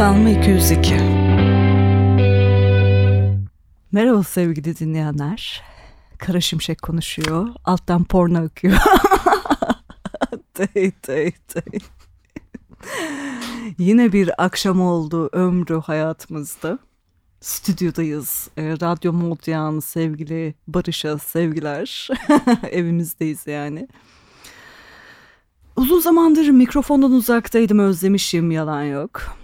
Kalma 202 Merhaba sevgili dinleyenler. Kara Şimşek konuşuyor. Alttan porno akıyor. tey tey tey. Yine bir akşam oldu ömrü hayatımızda. Stüdyodayız. E, Radyo Modyan sevgili Barış'a sevgiler. Evimizdeyiz yani. Uzun zamandır mikrofondan uzaktaydım özlemişim yalan yok.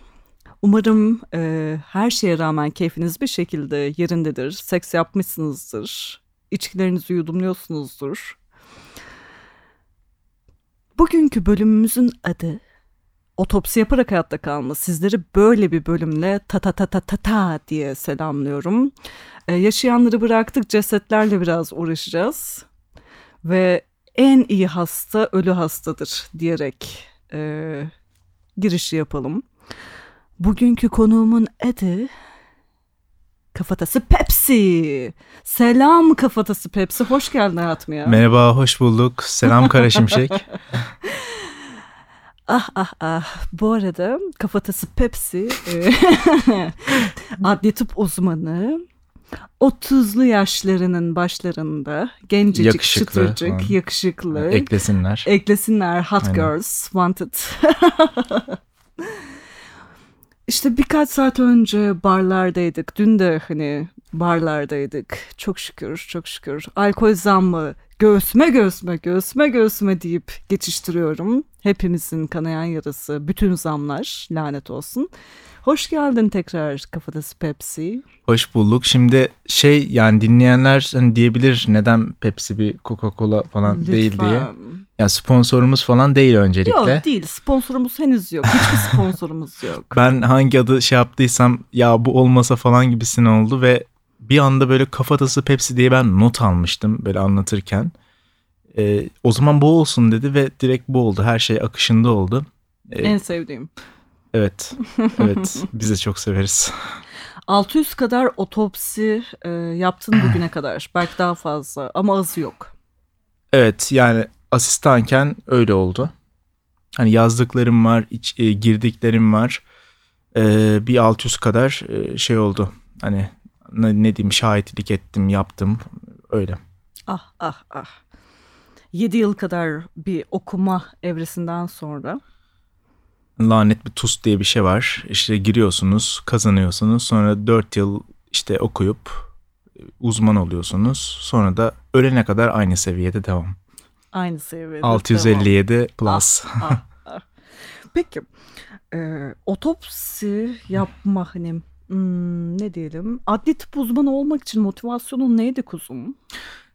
Umarım e, her şeye rağmen keyfiniz bir şekilde yerindedir. Seks yapmışsınızdır. İçkilerinizi yudumluyorsunuzdur. Bugünkü bölümümüzün adı Otopsi yaparak hayatta kalma. Sizleri böyle bir bölümle ta ta ta ta ta ta diye selamlıyorum. Ee, yaşayanları bıraktık cesetlerle biraz uğraşacağız. Ve en iyi hasta ölü hastadır diyerek e, girişi yapalım. Bugünkü konuğumun adı Kafatası Pepsi. Selam Kafatası Pepsi. Hoş geldin hayatım ya. Merhaba, hoş bulduk. Selam Kara Şimşek. ah ah ah. Bu arada Kafatası Pepsi e, adli tıp uzmanı. 30'lu yaşlarının başlarında gencecik, yakışıklı, çıtırcık, falan. yakışıklı. Eklesinler. Eklesinler. Hot Aynen. girls wanted. İşte birkaç saat önce barlardaydık. Dün de hani barlardaydık. Çok şükür, çok şükür. Alkol zammı göğsüme göğsüme göğsüme göğsüme deyip geçiştiriyorum. Hepimizin kanayan yarası, bütün zamlar lanet olsun. Hoş geldin tekrar Kafatası Pepsi. Hoş bulduk. Şimdi şey yani dinleyenler hani diyebilir neden Pepsi bir Coca-Cola falan Lütfen. değil diye. Ya sponsorumuz falan değil öncelikle. Yok değil. Sponsorumuz henüz yok. Hiçbir sponsorumuz yok. ben hangi adı şey yaptıysam ya bu olmasa falan gibisine oldu ve bir anda böyle kafatası Pepsi diye ben not almıştım böyle anlatırken. Ee, o zaman bu olsun dedi ve direkt bu oldu. Her şey akışında oldu. Ee, en sevdiğim. Evet. Evet. biz de çok severiz. 600 kadar otopsi e, yaptın bugüne kadar. Belki daha fazla ama azı yok. Evet yani asistanken öyle oldu. Hani yazdıklarım var, iç, e, girdiklerim var. E, bir 600 kadar e, şey oldu. Hani ne, diyeyim şahitlik ettim, yaptım öyle. Ah ah ah. 7 yıl kadar bir okuma evresinden sonra lanet bir TUS diye bir şey var. İşte giriyorsunuz, kazanıyorsunuz. Sonra 4 yıl işte okuyup uzman oluyorsunuz. Sonra da ölene kadar aynı seviyede devam. Aynı seviyede 657 devam. plus. Ah, ah, ah. Peki e, otopsi yapma hani hmm, ne diyelim adli tıp uzmanı olmak için motivasyonun neydi kuzum?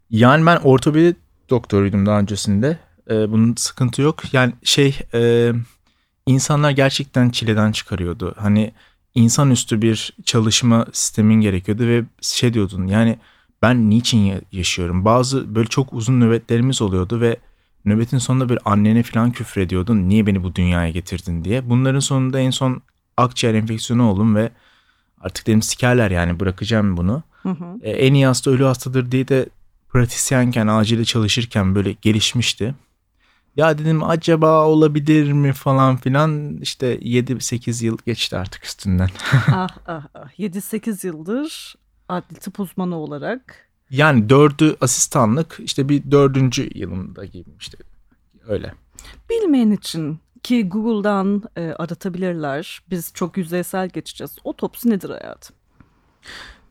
Yani ben ortopedi doktoruydum daha öncesinde. E, bunun sıkıntı yok. Yani şey e, insanlar gerçekten çileden çıkarıyordu. Hani insanüstü bir çalışma sistemin gerekiyordu ve şey diyordun yani ben niçin yaşıyorum? Bazı böyle çok uzun nöbetlerimiz oluyordu ve nöbetin sonunda bir annene falan küfür ediyordun. Niye beni bu dünyaya getirdin diye. Bunların sonunda en son akciğer enfeksiyonu oldum ve artık dedim sikerler yani bırakacağım bunu. Hı hı. Ee, en iyi hasta ölü hastadır diye de pratisyenken acile çalışırken böyle gelişmişti. Ya dedim acaba olabilir mi falan filan işte 7-8 yıl geçti artık üstünden. ah ah ah 7-8 yıldır adli tıp uzmanı olarak. Yani dördü asistanlık işte bir dördüncü yılında gibi işte öyle. Bilmeyen için ki Google'dan e, aratabilirler. Biz çok yüzeysel geçeceğiz. Otopsi nedir hayatım?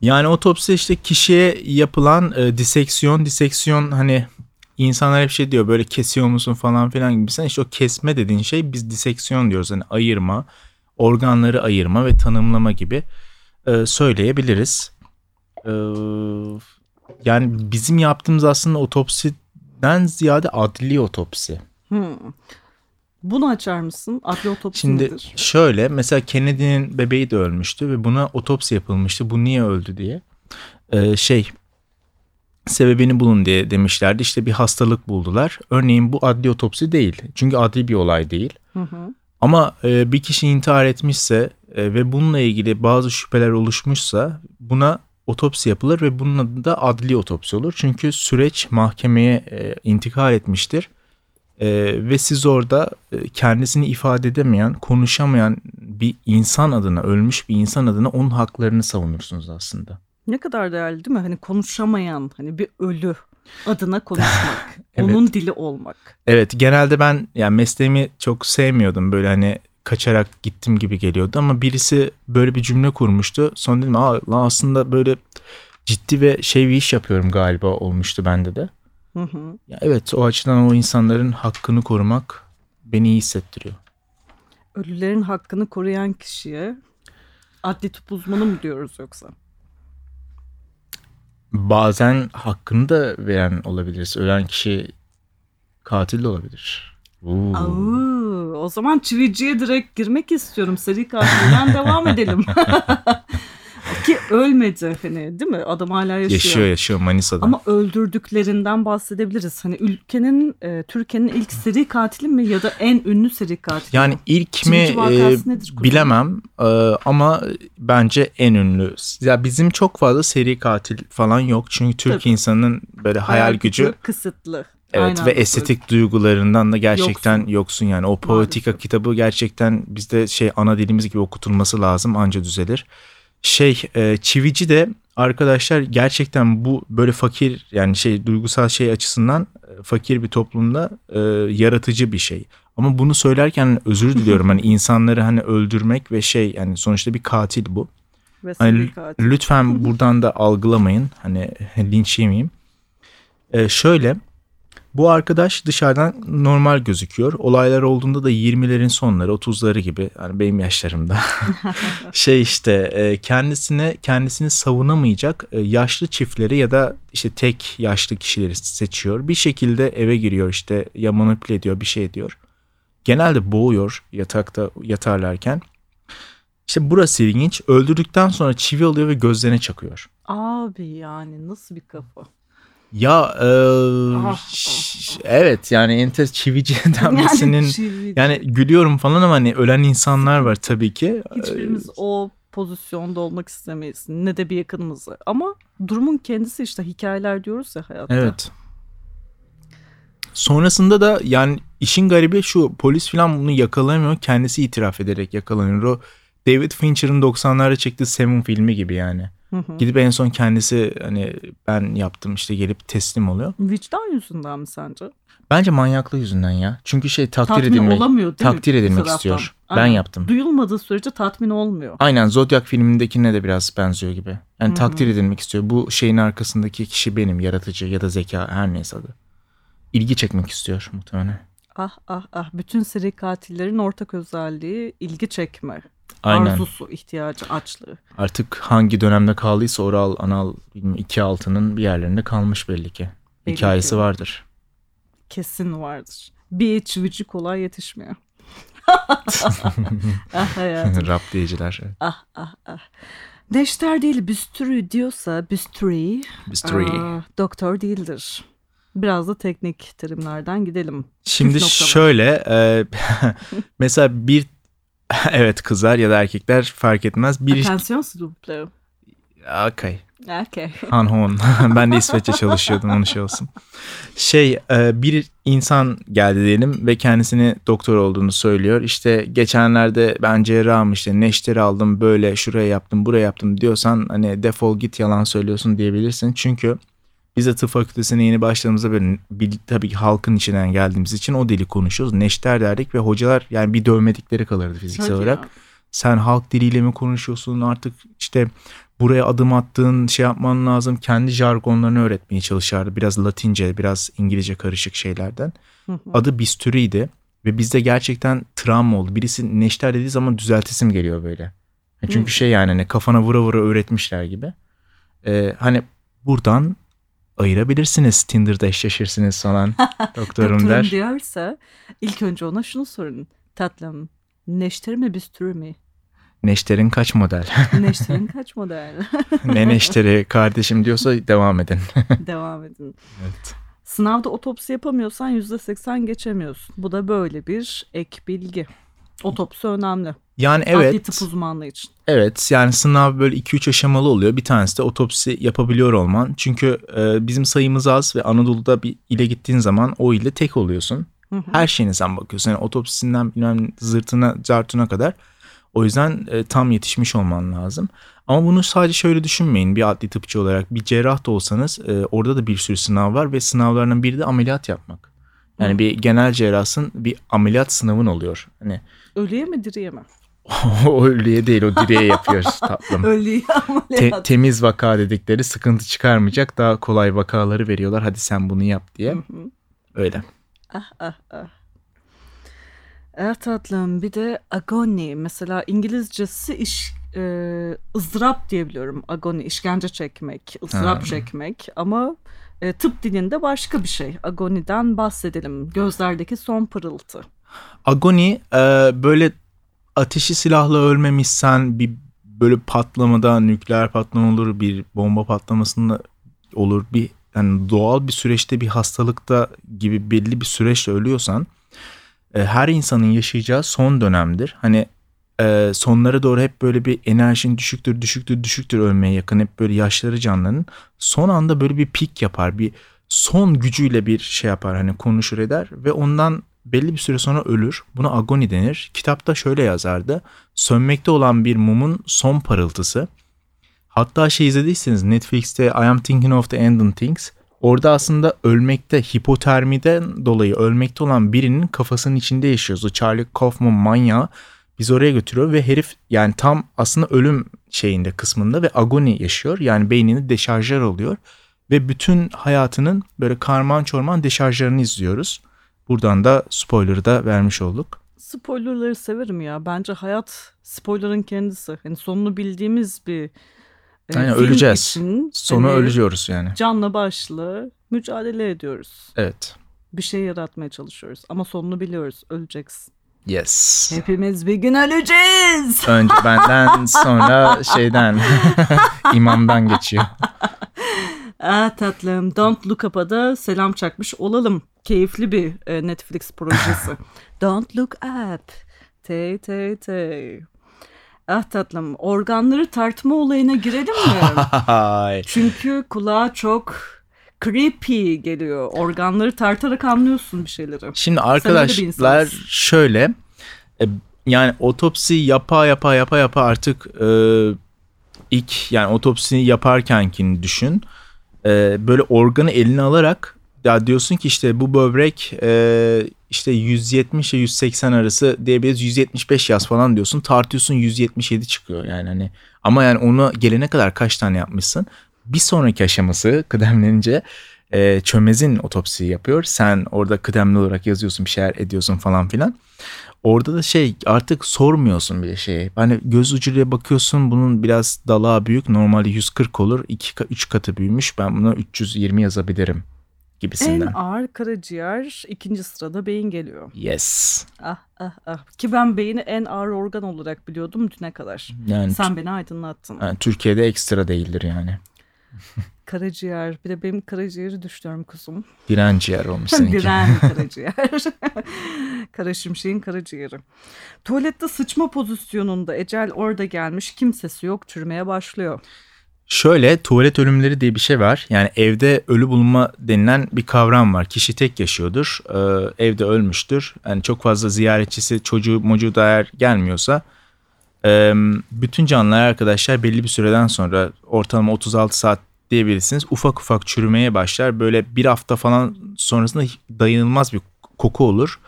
Yani otopsi işte kişiye yapılan e, diseksiyon. Diseksiyon hani insanlar hep şey diyor böyle kesiyor musun falan filan gibi. Sen işte o kesme dediğin şey biz diseksiyon diyoruz. Hani ayırma, organları ayırma ve tanımlama gibi e, söyleyebiliriz. E, yani bizim yaptığımız aslında otopsiden ziyade adli otopsi. Hmm. Bunu açar mısın? Adli otopsi Şimdi nedir? şöyle mesela Kennedy'nin bebeği de ölmüştü ve buna otopsi yapılmıştı. Bu niye öldü diye. Ee, şey sebebini bulun diye demişlerdi. İşte bir hastalık buldular. Örneğin bu adli otopsi değil. Çünkü adli bir olay değil. Hı hı. Ama e, bir kişi intihar etmişse e, ve bununla ilgili bazı şüpheler oluşmuşsa buna otopsi yapılır ve bunun adı da adli otopsi olur. Çünkü süreç mahkemeye e, intikal etmiştir. E, ve siz orada e, kendisini ifade edemeyen, konuşamayan bir insan adına, ölmüş bir insan adına onun haklarını savunursunuz aslında. Ne kadar değerli değil mi? Hani konuşamayan, hani bir ölü adına konuşmak, evet. onun dili olmak. Evet, genelde ben yani mesleğimi çok sevmiyordum. Böyle hani kaçarak gittim gibi geliyordu ama birisi böyle bir cümle kurmuştu. Sonra dedim Aa, aslında böyle ciddi ve şey bir iş yapıyorum galiba olmuştu bende de. Hı hı. Ya evet o açıdan o insanların hakkını korumak beni iyi hissettiriyor. Ölülerin hakkını koruyan kişiye adli tıp uzmanı mı diyoruz yoksa? Bazen hakkını da veren olabiliriz. Ölen kişi katil de olabilir. Oo, o zaman çiviciye direkt girmek istiyorum. Seri katilden devam edelim. Ki ölmedi hani değil mi? Adam hala yaşıyor. Yaşıyor yaşıyor Manisa'da. Ama öldürdüklerinden bahsedebiliriz. Hani ülkenin, e, Türkiye'nin ilk seri katili mi ya da en ünlü seri katili Yani mi? ilk mi e, bilemem e, ama bence en ünlü. Ya bizim çok fazla seri katil falan yok. Çünkü Türk Tabii. insanının böyle hayal, hayal gücü, kısıtlı. Evet Aynen ve estetik duygularından da gerçekten yoksun, yoksun yani. O politika Maalesef. kitabı gerçekten bizde şey ana dilimiz gibi okutulması lazım anca düzelir şey e, çivici de arkadaşlar gerçekten bu böyle fakir yani şey duygusal şey açısından e, fakir bir toplumda e, yaratıcı bir şey. Ama bunu söylerken özür diliyorum hani insanları hani öldürmek ve şey yani sonuçta bir katil bu. Hani, katil. lütfen buradan da algılamayın hani linç yemeyeyim. E, şöyle bu arkadaş dışarıdan normal gözüküyor. Olaylar olduğunda da 20'lerin sonları, 30'ları gibi. Yani benim yaşlarımda. şey işte e, kendisine kendisini savunamayacak e, yaşlı çiftleri ya da işte tek yaşlı kişileri seçiyor. Bir şekilde eve giriyor işte ya manipüle ediyor bir şey ediyor. Genelde boğuyor yatakta yatarlarken. İşte burası ilginç. Öldürdükten sonra çivi alıyor ve gözlerine çakıyor. Abi yani nasıl bir kafa? Ya e, evet yani enter çivici denmesinin yani, çivici. yani gülüyorum falan ama hani ölen insanlar var tabii ki. Hiçbirimiz ee, o pozisyonda olmak istemeyiz ne de bir yakınımızı ama durumun kendisi işte hikayeler diyoruz ya hayatta. Evet. Sonrasında da yani işin garibi şu polis falan bunu yakalayamıyor kendisi itiraf ederek yakalanıyor. O David Fincher'ın 90'larda çektiği Seven filmi gibi yani. Hı hı. Gidip en son kendisi hani ben yaptım işte gelip teslim oluyor. Vicdan yüzünden mi sence? Bence manyaklığı yüzünden ya. Çünkü şey takdir tatmin edilmek olamıyor, değil takdir mi? edilmek istiyor. Aynen. Ben yaptım. Duyulmadığı sürece tatmin olmuyor. Aynen Zodiac filmindekine de biraz benziyor gibi. Yani Hı-hı. takdir edilmek istiyor. Bu şeyin arkasındaki kişi benim yaratıcı ya da zeka her neyse adı. İlgi çekmek istiyor muhtemelen. Ah ah ah bütün seri katillerin ortak özelliği ilgi çekme. Aynen. Arzusu, ihtiyacı, açlığı. Artık hangi dönemde kaldıysa oral, anal, iki altının bir yerlerinde kalmış belli ki. Belli Hikayesi ki. vardır. Kesin vardır. Bir çivici kolay yetişmiyor. ah hayatım. Rap diyiciler. Ah ah ah. Neşter değil büstürü diyorsa büstürü, büstürü. doktor değildir. Biraz da teknik terimlerden gidelim. Şimdi şöyle e, mesela bir evet kızlar ya da erkekler fark etmez. Bir... Attention s'il vous plaît. Okay. Okay. Hanhon. ben de İsveç'te çalışıyordum onun şey olsun. Şey e, bir insan geldi diyelim ve kendisini doktor olduğunu söylüyor. İşte geçenlerde ben cerrahım işte neşteri aldım böyle şuraya yaptım buraya yaptım diyorsan hani defol git yalan söylüyorsun diyebilirsin. Çünkü biz de tıp fakültesine yeni başladığımızda böyle bir, tabii ki halkın içinden geldiğimiz için o dili konuşuyoruz. Neşter derdik ve hocalar yani bir dövmedikleri kalırdı fiziksel Hadi olarak. Ya. Sen halk diliyle mi konuşuyorsun artık işte buraya adım attığın şey yapman lazım. Kendi jargonlarını öğretmeye çalışardı. Biraz Latince, biraz İngilizce karışık şeylerden. Adı Bisturi'ydi ve bizde gerçekten travma oldu. Birisi neşter dediği zaman düzeltesim geliyor böyle. Çünkü şey yani hani kafana vura vura öğretmişler gibi. Ee, hani buradan ayırabilirsiniz. Tinder'da eşleşirsiniz falan doktorum der. Doktorum diyorsa ilk önce ona şunu sorun. Tatlım neşter mi büstür mü? Neşter'in kaç model? Neşter'in kaç model? ne neşteri kardeşim diyorsa devam edin. devam edin. Evet. Sınavda otopsi yapamıyorsan yüzde seksen geçemiyorsun. Bu da böyle bir ek bilgi. Otopsi önemli. Yani evet. Adli tıp uzmanlığı için. Evet yani sınav böyle 2-3 aşamalı oluyor. Bir tanesi de otopsi yapabiliyor olman. Çünkü e, bizim sayımız az ve Anadolu'da bir ile gittiğin zaman o ile tek oluyorsun. Hı hı. Her şeyine sen bakıyorsun. Yani otopsisinden bilmem zırtına, zartına kadar. O yüzden e, tam yetişmiş olman lazım. Ama bunu sadece şöyle düşünmeyin bir adli tıpçı olarak. Bir cerrah da olsanız e, orada da bir sürü sınav var ve sınavlarının biri de ameliyat yapmak. Yani Hı. bir genel cerrahsın bir ameliyat sınavın oluyor. Hani Ölüye mi diriye mi? O ölüye değil o direğe yapıyoruz tatlım. ölüye Te- temiz vaka dedikleri sıkıntı çıkarmayacak daha kolay vakaları veriyorlar. Hadi sen bunu yap diye. Öyle. Ah ah ah. Evet tatlım bir de agony mesela İngilizcesi iş e, ızdırap diyebiliyorum agony işkence çekmek ızdırap ha. çekmek ama e, tıp dilinde başka bir şey agoniden bahsedelim gözlerdeki son pırıltı. Agony e, böyle ateşi silahla ölmemişsen bir böyle patlamada nükleer patlama olur bir bomba patlamasında olur bir yani doğal bir süreçte bir hastalıkta gibi belli bir süreçle ölüyorsan e, her insanın yaşayacağı son dönemdir. Hani e, sonlara doğru hep böyle bir enerjin düşüktür düşüktür düşüktür ölmeye yakın hep böyle yaşları canlanın. Son anda böyle bir pik yapar bir son gücüyle bir şey yapar hani konuşur eder ve ondan belli bir süre sonra ölür. Buna agoni denir. Kitapta şöyle yazardı. Sönmekte olan bir mumun son parıltısı. Hatta şey izlediyseniz Netflix'te I Am Thinking of the Ending Things. Orada aslında ölmekte, hipotermiden dolayı ölmekte olan birinin kafasının içinde yaşıyoruz. O Charlie Kaufman manyağı biz oraya götürüyor ve herif yani tam aslında ölüm şeyinde kısmında ve agoni yaşıyor. Yani beynini deşarjör oluyor ve bütün hayatının böyle karman çorman deşarjlarını izliyoruz. Buradan da spoiler'ı da vermiş olduk. Spoilerları severim ya. Bence hayat spoiler'ın kendisi. Yani sonunu bildiğimiz bir e, Aynen, öleceğiz. Için, Sonu hani, ölüyoruz yani. Canla başlı mücadele ediyoruz. Evet. Bir şey yaratmaya çalışıyoruz ama sonunu biliyoruz. Öleceksin. Yes. Hepimiz bir gün öleceğiz. Önce benden sonra şeyden imamdan geçiyor. Ah tatlım Don't Look Up'a da selam çakmış olalım. Keyifli bir e, Netflix projesi. Don't Look Up. Tey tey tey. Ah tatlım organları tartma olayına girelim mi? Çünkü kulağa çok creepy geliyor. Organları tartarak anlıyorsun bir şeyleri. Şimdi arkadaşlar şöyle e, yani otopsi yapa yapa yapa yapa artık e, ilk yani otopsini yaparkenkini düşün. E, böyle organı eline alarak ya diyorsun ki işte bu böbrek e, işte 170 ile 180 arası diyebiliriz 175 yaz falan diyorsun. Tartıyorsun 177 çıkıyor yani hani. Ama yani onu gelene kadar kaç tane yapmışsın? Bir sonraki aşaması kıdemlenince e, çömezin otopsi yapıyor. Sen orada kıdemli olarak yazıyorsun bir şeyler ediyorsun falan filan orada da şey artık sormuyorsun bile şeyi. Hani göz ucuyla bakıyorsun bunun biraz dalağı büyük. Normalde 140 olur. 2 3 katı büyümüş. Ben buna 320 yazabilirim gibisinden. En ağır karaciğer ikinci sırada beyin geliyor. Yes. Ah ah ah. Ki ben beyni en ağır organ olarak biliyordum düne kadar. Yani, Sen beni aydınlattın. Yani, Türkiye'de ekstra değildir yani. karaciğer. Bir de benim karaciğeri düştüyorum kuzum. Diren ciğer olmuş seninki. Diren karaciğer. Kara şimşeğin karaciğeri. Tuvalette sıçma pozisyonunda ecel orada gelmiş kimsesi yok çürümeye başlıyor. Şöyle tuvalet ölümleri diye bir şey var. Yani evde ölü bulunma denilen bir kavram var. Kişi tek yaşıyordur. E, evde ölmüştür. Yani çok fazla ziyaretçisi çocuğu mocu eğer gelmiyorsa bütün canlılar arkadaşlar belli bir süreden sonra ortalama 36 saat diyebilirsiniz. Ufak ufak çürümeye başlar. Böyle bir hafta falan sonrasında dayanılmaz bir koku olur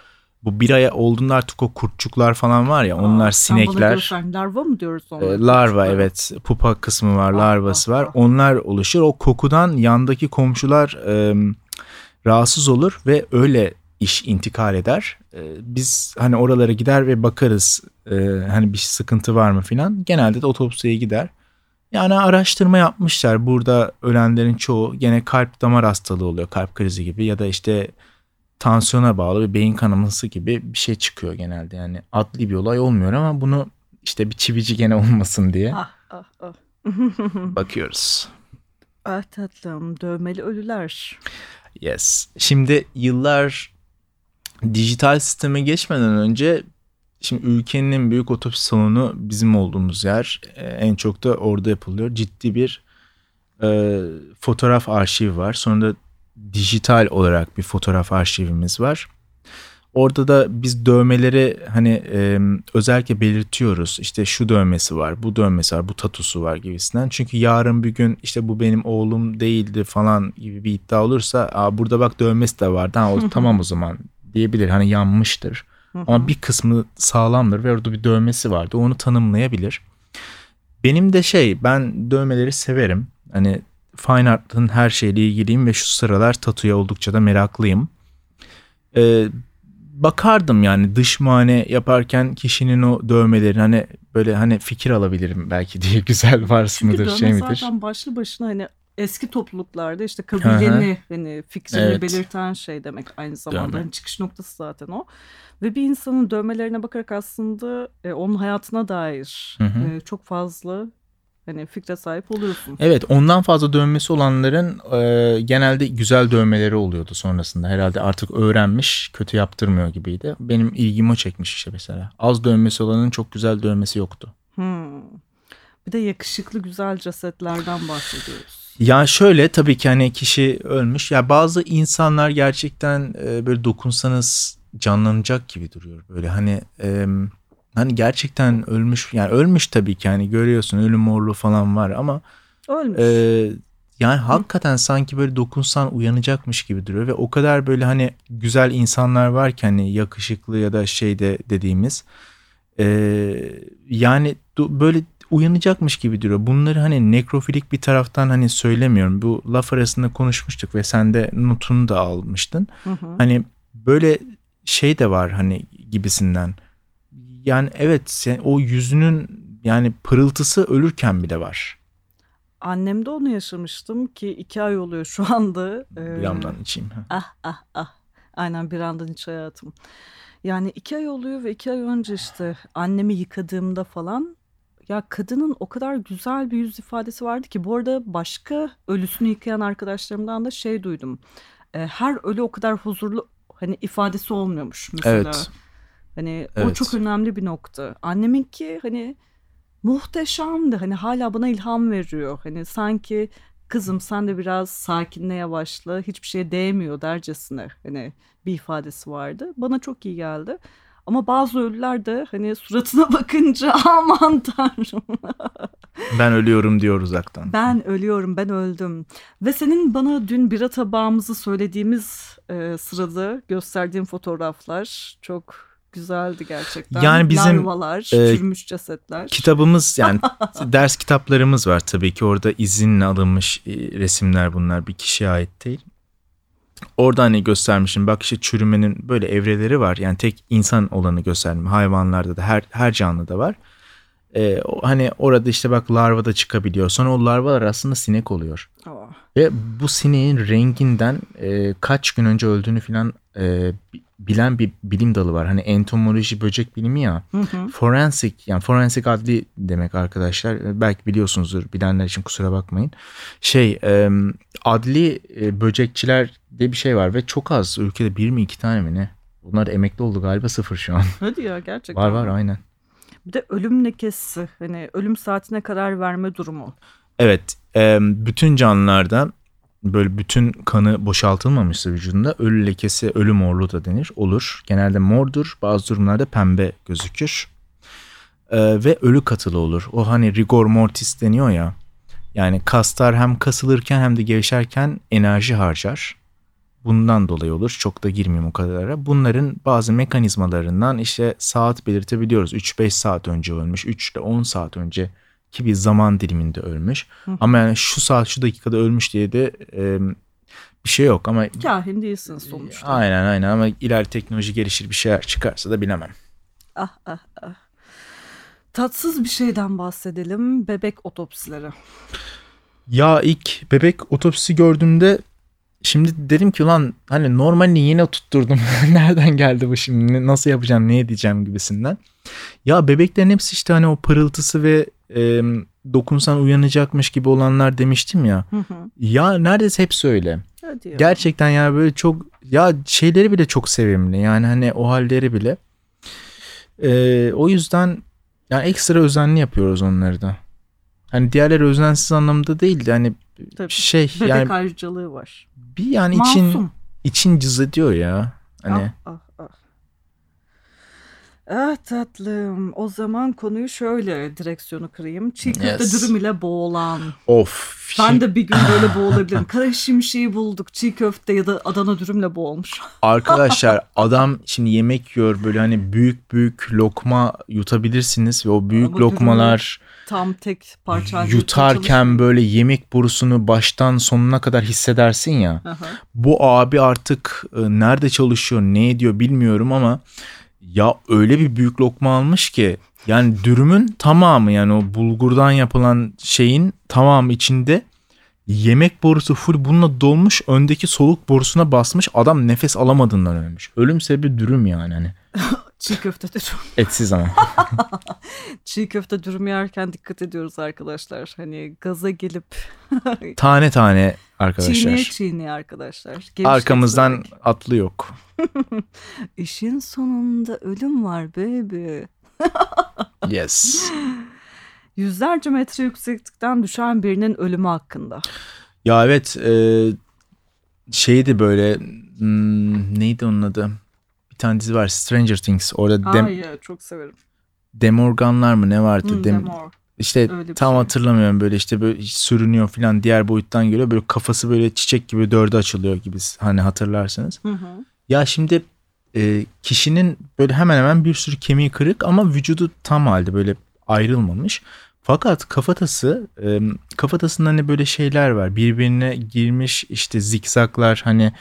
bu bir aya olduğunda artık o kurtçuklar falan var ya onlar Aa, sinekler. larva mı diyoruz onlara? E, larva evet pupa kısmı var larvası var onlar oluşur. O kokudan yandaki komşular e, rahatsız olur ve öyle iş intikal eder. E, biz hani oralara gider ve bakarız e, hani bir sıkıntı var mı filan. Genelde de otopsiye gider. Yani araştırma yapmışlar. Burada ölenlerin çoğu gene kalp damar hastalığı oluyor. Kalp krizi gibi ya da işte tansiyona bağlı bir beyin kanaması gibi bir şey çıkıyor genelde. Yani adli bir olay olmuyor ama bunu işte bir çivici gene olmasın diye ah, ah, ah. bakıyoruz. Ah tatlım dövmeli ölüler. Yes. Şimdi yıllar dijital sisteme geçmeden önce şimdi ülkenin en büyük otopsi salonu bizim olduğumuz yer. Ee, en çok da orada yapılıyor. Ciddi bir e, fotoğraf arşivi var. Sonra da dijital olarak bir fotoğraf arşivimiz var. Orada da biz dövmeleri hani e, özellikle belirtiyoruz. İşte şu dövmesi var, bu dövmesi var, bu tatusu var gibisinden. Çünkü yarın bir gün işte bu benim oğlum değildi falan gibi bir iddia olursa Aa, burada bak dövmesi de vardı. Ha, o, tamam o zaman diyebilir. Hani yanmıştır. Ama bir kısmı sağlamdır ve orada bir dövmesi vardı. Onu tanımlayabilir. Benim de şey ben dövmeleri severim. Hani fine art'ın her şeyle ilgiliyim ve şu sıralar tatuya oldukça da meraklıyım. Ee, bakardım yani dış mane yaparken kişinin o dövmeleri hani böyle hani fikir alabilirim belki diye güzel varsı mıdır şey dövme midir? zaten başlı başına hani eski topluluklarda işte kabileni hani fikrini Evet. belirten şey demek aynı zamanda. Hani çıkış noktası zaten o. Ve bir insanın dövmelerine bakarak aslında e, onun hayatına dair Hı hı. e, çok fazla hani fikre sahip oluyorsun. Evet ondan fazla dövmesi olanların e, genelde güzel dövmeleri oluyordu sonrasında. Herhalde artık öğrenmiş kötü yaptırmıyor gibiydi. Benim ilgimi çekmiş işte mesela. Az dövmesi olanın çok güzel dövmesi yoktu. Hmm. Bir de yakışıklı güzel cesetlerden bahsediyoruz. Ya şöyle tabii ki hani kişi ölmüş. Ya bazı insanlar gerçekten e, böyle dokunsanız canlanacak gibi duruyor. Böyle hani e, hani gerçekten ölmüş. Yani ölmüş tabii ki hani görüyorsun ölüm morluğu falan var ama Ölmüş. e, yani hakikaten sanki böyle dokunsan uyanacakmış gibi duruyor ve o kadar böyle hani güzel insanlar var ki hani yakışıklı ya da şeyde dediğimiz e, yani böyle uyanacakmış gibi duruyor. Bunları hani nekrofilik bir taraftan hani söylemiyorum. Bu laf arasında konuşmuştuk ve sen de notunu da almıştın. Hı hı. Hani böyle şey de var hani gibisinden. Yani evet sen, o yüzünün yani pırıltısı ölürken bile var. Annemde onu yaşamıştım ki iki ay oluyor şu anda. Ee, Bir yandan içeyim. Ah ah ah. Aynen bir andan hiç hayatım. Yani iki ay oluyor ve iki ay önce işte annemi yıkadığımda falan ya kadının o kadar güzel bir yüz ifadesi vardı ki bu arada başka ölüsünü yıkayan arkadaşlarımdan da şey duydum. Ee, her ölü o kadar huzurlu hani ifadesi olmuyormuş mesela. Evet. Hani o Evet. çok önemli bir nokta. Anneminki hani muhteşemdi. Hani hala bana ilham veriyor. Hani sanki kızım sen de biraz sakinliğe başla. Hiçbir şeye değmiyor dercesine hani bir ifadesi vardı. Bana çok iyi geldi. Ama bazı ölüler de hani suratına bakınca aman tanrım Ben ölüyorum diyor uzaktan. ben ölüyorum ben öldüm. Ve senin bana dün bira tabağımızı söylediğimiz e, sırada gösterdiğin fotoğraflar çok güzeldi gerçekten. Yani bizim, Larvalar, e, çürümüş cesetler. Kitabımız yani ders kitaplarımız var tabii ki orada izinle alınmış e, resimler bunlar bir kişiye ait değil. Orada hani göstermişim. Bak işte çürümenin böyle evreleri var. Yani tek insan olanı gösterdim hayvanlarda da her her canlıda var. Ee, hani orada işte bak larva da çıkabiliyor. Sonra o larvalar aslında sinek oluyor. Aa, Ve bu sineğin renginden e, kaç gün önce öldüğünü falan e, bilen bir bilim dalı var. Hani entomoloji böcek bilimi ya. hı hı. Forensik yani forensik adli demek arkadaşlar. E, Belki biliyorsunuzdur bilenler için kusura bakmayın. Şey e, adli e, böcekçiler diye bir şey var ve çok az ülkede bir mi iki tane mi ne? Bunlar emekli oldu galiba sıfır şu an. Hadi ya gerçekten. var var aynen. Bir de ölüm lekesi hani ölüm saatine karar verme durumu. Evet bütün canlılarda böyle bütün kanı boşaltılmamışsa vücudunda ölü lekesi ölü morluğu da denir olur. Genelde mordur bazı durumlarda pembe gözükür. E, ve ölü katılı olur. O hani rigor mortis deniyor ya. Yani kaslar hem kasılırken hem de gevşerken enerji harcar. Bundan dolayı olur. Çok da girmeyeyim o kadarlara. Bunların bazı mekanizmalarından işte saat belirtebiliyoruz. 3-5 saat önce ölmüş, 3 ile 10 saat önce ki bir zaman diliminde ölmüş. Hı. Ama yani şu saat şu dakikada ölmüş diye de e, bir şey yok ama Kahin değilsin sonuçta. aynen aynen ama ileri teknoloji gelişir bir şeyler çıkarsa da bilemem. Ah ah ah. Tatsız bir şeyden bahsedelim. Bebek otopsileri. Ya ilk bebek otopsisi gördüğümde şimdi dedim ki lan hani normalini yine tutturdum. Nereden geldi bu şimdi? Nasıl yapacağım? Ne edeceğim gibisinden. Ya bebeklerin hepsi işte hani o pırıltısı ve e, dokunsan uyanacakmış gibi olanlar demiştim ya. Hı hı. Ya neredeyse hepsi öyle. Hadi ya. Gerçekten yani böyle çok ya şeyleri bile çok sevimli. Yani hani o halleri bile. Ee, o yüzden yani ekstra özenli yapıyoruz onları da. Hani diğerleri özensiz anlamda değil de hani Tabii. şey Bebek yani ayrıcalığı var. bir yani için Masum. için cız ediyor ya. Hani ah, ah. Ah tatlım. O zaman konuyu şöyle direksiyonu kırayım. Çiğ köfte Yes. dürüm ile boğulan. Of. Ben de bir gün böyle boğulabilirim. Kara şimşeği bulduk. Çiğ köfte ya da Adana dürümle boğulmuş. Arkadaşlar adam şimdi yemek yiyor böyle hani büyük büyük lokma yutabilirsiniz ve o büyük Ama lokmalar Tam tek parça. yutarken böyle yemek borusunu baştan sonuna kadar hissedersin ya. Aha. Bu abi artık e, nerede çalışıyor ne ediyor bilmiyorum ama ya öyle bir büyük lokma almış ki yani dürümün tamamı yani o bulgurdan yapılan şeyin tamamı içinde yemek borusu full bununla dolmuş öndeki soluk borusuna basmış adam nefes alamadığından ölmüş. Ölüm sebebi dürüm yani hani Çiğ köfte dürüm. etsiz ama. Çiğ köfte dürüm yerken dikkat ediyoruz arkadaşlar. Hani gaza gelip tane tane arkadaşlar. çiğneye çiğneye arkadaşlar. Gevşek Arkamızdan börek. atlı yok. İşin sonunda ölüm var baby. Yes. Yüzlerce metre yükseklikten düşen birinin ölümü hakkında. Ya evet e, şeydi böyle hmm, neydi onun adı? Tane dizi var Stranger Things. Orada Dem, Ay ya çok severim. Demorganlar mı ne vardı? Hmm, Dem, Demor. işte öyle tam şey. hatırlamıyorum böyle işte böyle sürünüyor falan diğer boyuttan geliyor. Böyle kafası böyle çiçek gibi dörde açılıyor gibi hani hatırlarsınız. Hı hı. Ya şimdi e, kişinin böyle hemen hemen bir sürü kemiği kırık ama vücudu tam halde böyle ayrılmamış. Fakat kafatası e, kafatasında hani böyle şeyler var. Birbirine girmiş işte zikzaklar hani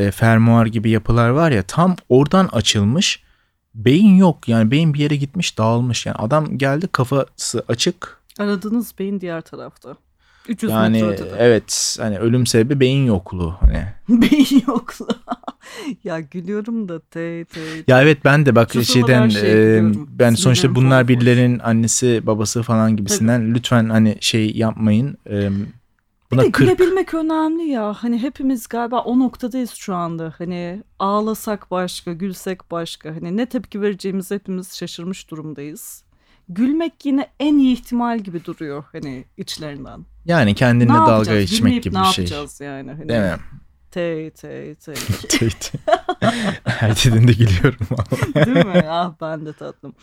e, fermuar gibi yapılar var ya tam oradan açılmış. Beyin yok yani beyin bir yere gitmiş dağılmış yani adam geldi kafası açık Aradığınız beyin diğer tarafta. 300 yani evet hani ölüm sebebi beyin yokluğu hani beyin yoklu. ya gülüyorum da te te. Ya evet ben de bak Şu şeyden şey e, ben sonuçta bunlar birilerinin annesi babası falan gibisinden lütfen hani şey yapmayın. E, Bir buna de kırk gülebilmek önemli ya. Hani hepimiz galiba o noktadayız şu anda. Hani ağlasak başka, gülsek başka. Hani ne tepki vereceğimizi hepimiz şaşırmış durumdayız. Gülmek yine en iyi ihtimal gibi duruyor hani içlerinden. yani kendine ne dalga yapacağız? geçmek Gülmeyip gibi ne bir şey. yapacağız yani? Hani, Değil mi? Tey tey tey. Evet. Her dediğinde gülüyorum. Değil mi? Ah ben de tatlım.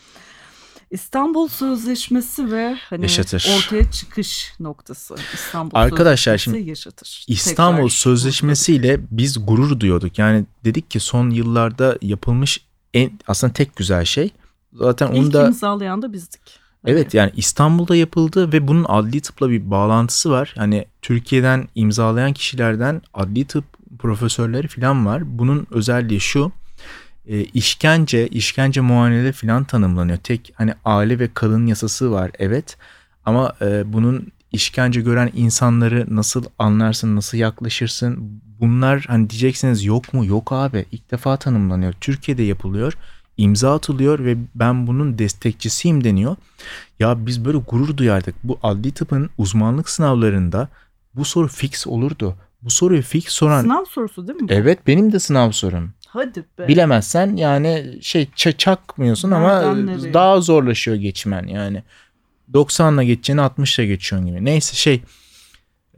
İstanbul Sözleşmesi ve hani Yaşatır. ortaya çıkış noktası. İstanbul Arkadaşlar Sözleşmesi şimdi yaşatır. İstanbul Tekrar Sözleşmesi'yle biz gurur duyuyorduk. Yani dedik ki son yıllarda yapılmış en aslında tek güzel şey. Zaten vurguladık. onu İlk da imzalayan da bizdik. Hani Evet yani İstanbul'da yapıldı ve bunun adli tıpla bir bağlantısı var. Hani Türkiye'den imzalayan kişilerden adli tıp profesörleri falan var. Bunun özelliği şu. E, işkence, işkence muayeneleri falan tanımlanıyor. Tek hani aile ve kadın yasası var evet. Ama e, bunun işkence gören insanları nasıl anlarsın, nasıl yaklaşırsın? Bunlar hani diyeceksiniz yok mu? Yok abi. İlk defa tanımlanıyor. Türkiye'de yapılıyor. imza atılıyor ve ben bunun destekçisiyim deniyor. Ya biz böyle gurur duyardık. Bu adli tıpın uzmanlık sınavlarında bu soru fix olurdu. Bu soruyu fix soran Sınav sorusu değil mi bu? Evet benim de sınav sorum. Hadi be. Bilemezsen yani şey ça- çakmıyorsun ama nereye? daha zorlaşıyor geçmen yani. 90'la geçeceğini 60'la geçiyorsun gibi. Neyse şey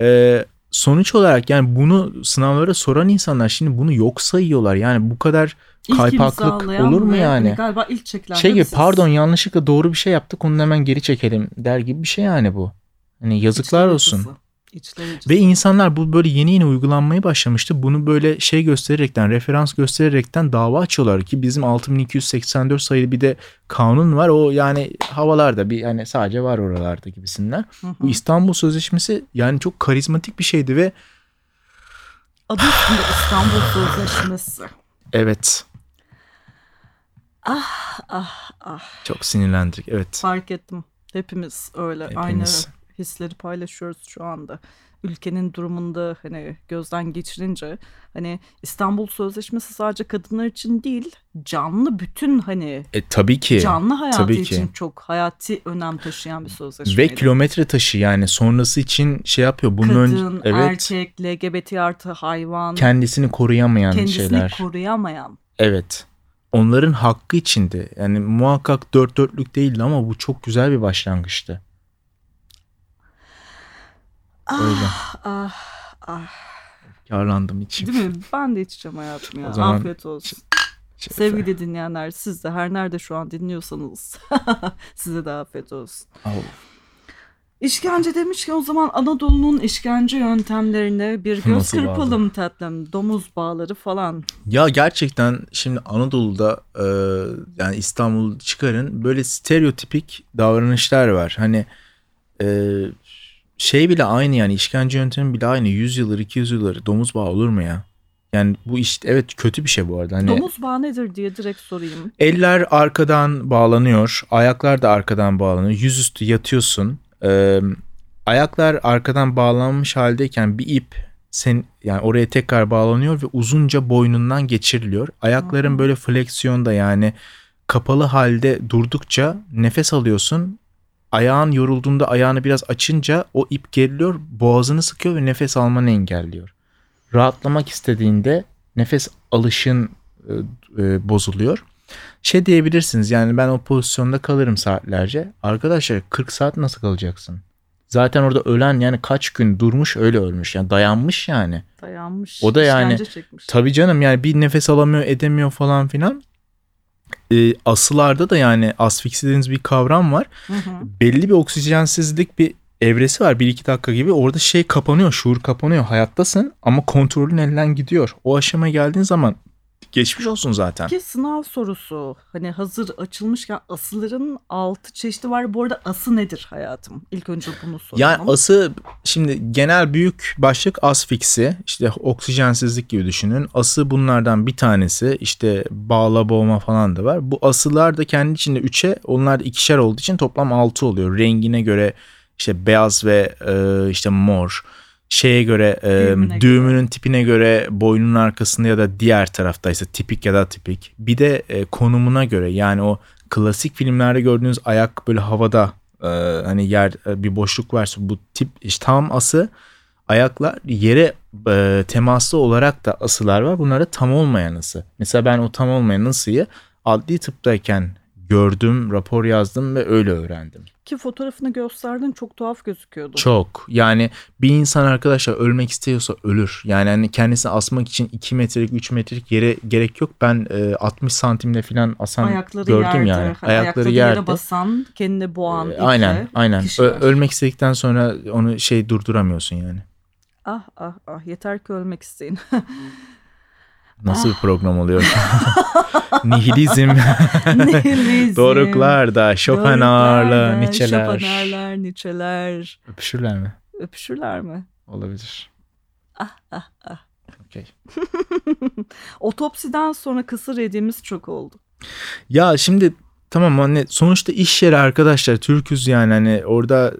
e, sonuç olarak yani bunu sınavlara soran insanlar şimdi bunu yok sayıyorlar. Yani bu kadar İlk kaypaklık olur mu yani? hani galiba ilk çekilen şey gibi pardon yanlışlıkla doğru bir şey yaptık onu hemen geri çekelim der gibi bir şey yani bu. Hani yazıklar olsun. acısı. İçler. Ve insanlar bu böyle yeni yeni uygulanmaya başlamıştı. Bunu böyle şey göstererekten, referans göstererekten dava açıyorlar ki bizim 6284 sayılı bir de kanun var. O yani havalarda bir yani sadece var oralarda gibisinden. Hı hı. Bu İstanbul Sözleşmesi yani çok karizmatik bir şeydi ve Adı üstünde İstanbul Sözleşmesi. evet Ah ah ah. çok sinirlendik. Evet. Fark ettim. Hepimiz öyle. Hepimiz. Aynı hisleri paylaşıyoruz şu anda. Ülkenin durumunda hani gözden geçirince hani İstanbul Sözleşmesi sadece kadınlar için değil canlı bütün hani E, tabii ki. canlı hayatı tabii ki. için çok hayati önem taşıyan bir Ve sözleşmeydi. kilometre taşı yani sonrası için şey yapıyor. Bunun Kadın, ön- evet erkek, LGBT artı hayvan kendisini koruyamayan kendisini şeyler. koruyamayan. Evet. Onların hakkı içindi. Yani muhakkak dört dörtlük değildi ama bu çok güzel bir başlangıçtı. Öyle. Ah ah ah. Yarlandım içim. Değil mi? Ben de içeceğim hayatım ya. O zaman Afiyet olsun. Şerefe. Sevgili dinleyenler siz de her nerede şu an dinliyorsanız size de afiyet olsun. Oh. İşkence demiş ki o zaman Anadolu'nun işkence yöntemlerine bir göz Nasıl kırpalım tatlım. Domuz bağları falan. Ya gerçekten şimdi Anadolu'da e, yani İstanbul çıkarın böyle stereotipik davranışlar var. Hani e, şey bile aynı yani işkence yöntemi bile aynı. 100 yıldır 200 yıldır domuz bağı olur mu ya? Yani bu iş evet kötü bir şey bu arada. Hani Domuz bağı nedir diye direkt sorayım. Eller arkadan bağlanıyor, ayaklar da arkadan bağlanıyor. Yüzüstü yatıyorsun. Ee, ayaklar arkadan bağlanmış haldeyken bir ip sen yani oraya tekrar bağlanıyor ve uzunca boynundan geçiriliyor. Ayakların böyle fleksiyonda yani kapalı halde durdukça nefes alıyorsun. Ayağın yorulduğunda ayağını biraz açınca o ip geriliyor, boğazını sıkıyor ve nefes almanı engelliyor. Rahatlamak istediğinde nefes alışın e, e, bozuluyor. Şey diyebilirsiniz yani ben o pozisyonda kalırım saatlerce. Arkadaşlar 40 saat nasıl kalacaksın? Zaten orada ölen yani kaç gün durmuş öyle ölmüş yani dayanmış yani. Dayanmış. O da yani-. Tabii canım yani bir nefes alamıyor edemiyor falan filan. Ee, asılarda da yani asfiksi dediğiniz bir kavram var. Hı hı. Belli bir oksijensizlik bir evresi var. 1-2 dakika gibi orada şey kapanıyor şuur kapanıyor hayattasın ama kontrolün elden gidiyor. O aşamaya geldiğin zaman geçmiş olsun zaten. Ki sınav sorusu hani hazır açılmışken asıların altı çeşidi var. Bu arada ası nedir hayatım? İlk önce bunu sorayım. Yani ası şimdi genel büyük başlık asfiksi işte oksijensizlik gibi düşünün. Ası bunlardan bir tanesi işte bağla boğma falan da var. Bu asılar da kendi içinde üçe onlar da ikişer olduğu için toplam altı oluyor. Rengine göre işte beyaz ve e, işte mor şeye göre e, Düğümüne düğümünün tipine göre boynunun arkasında ya da diğer taraftaysa tipik ya da tipik. Bir de e, konumuna göre yani o klasik filmlerde gördüğünüz ayak böyle havada e, hani yer e, bir boşluk varsa bu tip işte tam ası ayaklar yere e, temaslı olarak da asılar var. Bunlarda tam olmayan ısı. Mesela ben o tam olmayan ısıyı adli tıptayken gördüm, rapor yazdım ve öyle öğrendim. Ki fotoğrafını gösterdin çok tuhaf gözüküyordu. Çok. Yani bir insan arkadaşlar ölmek istiyorsa ölür. Yani hani kendisini asmak için 2 metrelik 3 metrelik yere gerek yok. Ben e, 60 santimde falan asan Ayakları gördüm yerde. yani. Ayakları ayakları yerde. yere basan, kendini boğan E, aynen aynen. Ö- ölmek istedikten sonra onu şey durduramıyorsun yani. Ah ah ah yeter ki ölmek isteyin. Nasıl bir program oluyor? Nihilizm, Nihilizm. doruklar Schopenhauer'la, Nietzsche'ler. Schopenhauer'lar, Nietzsche'ler. Öpüşürler mi? Öpüşürler mi? Olabilir. Ah ah ah. Okey. Otopsiden sonra kısır yediğimiz çok oldu. Ya şimdi tamam hani sonuçta iş yeri arkadaşlar Türküz yani hani orada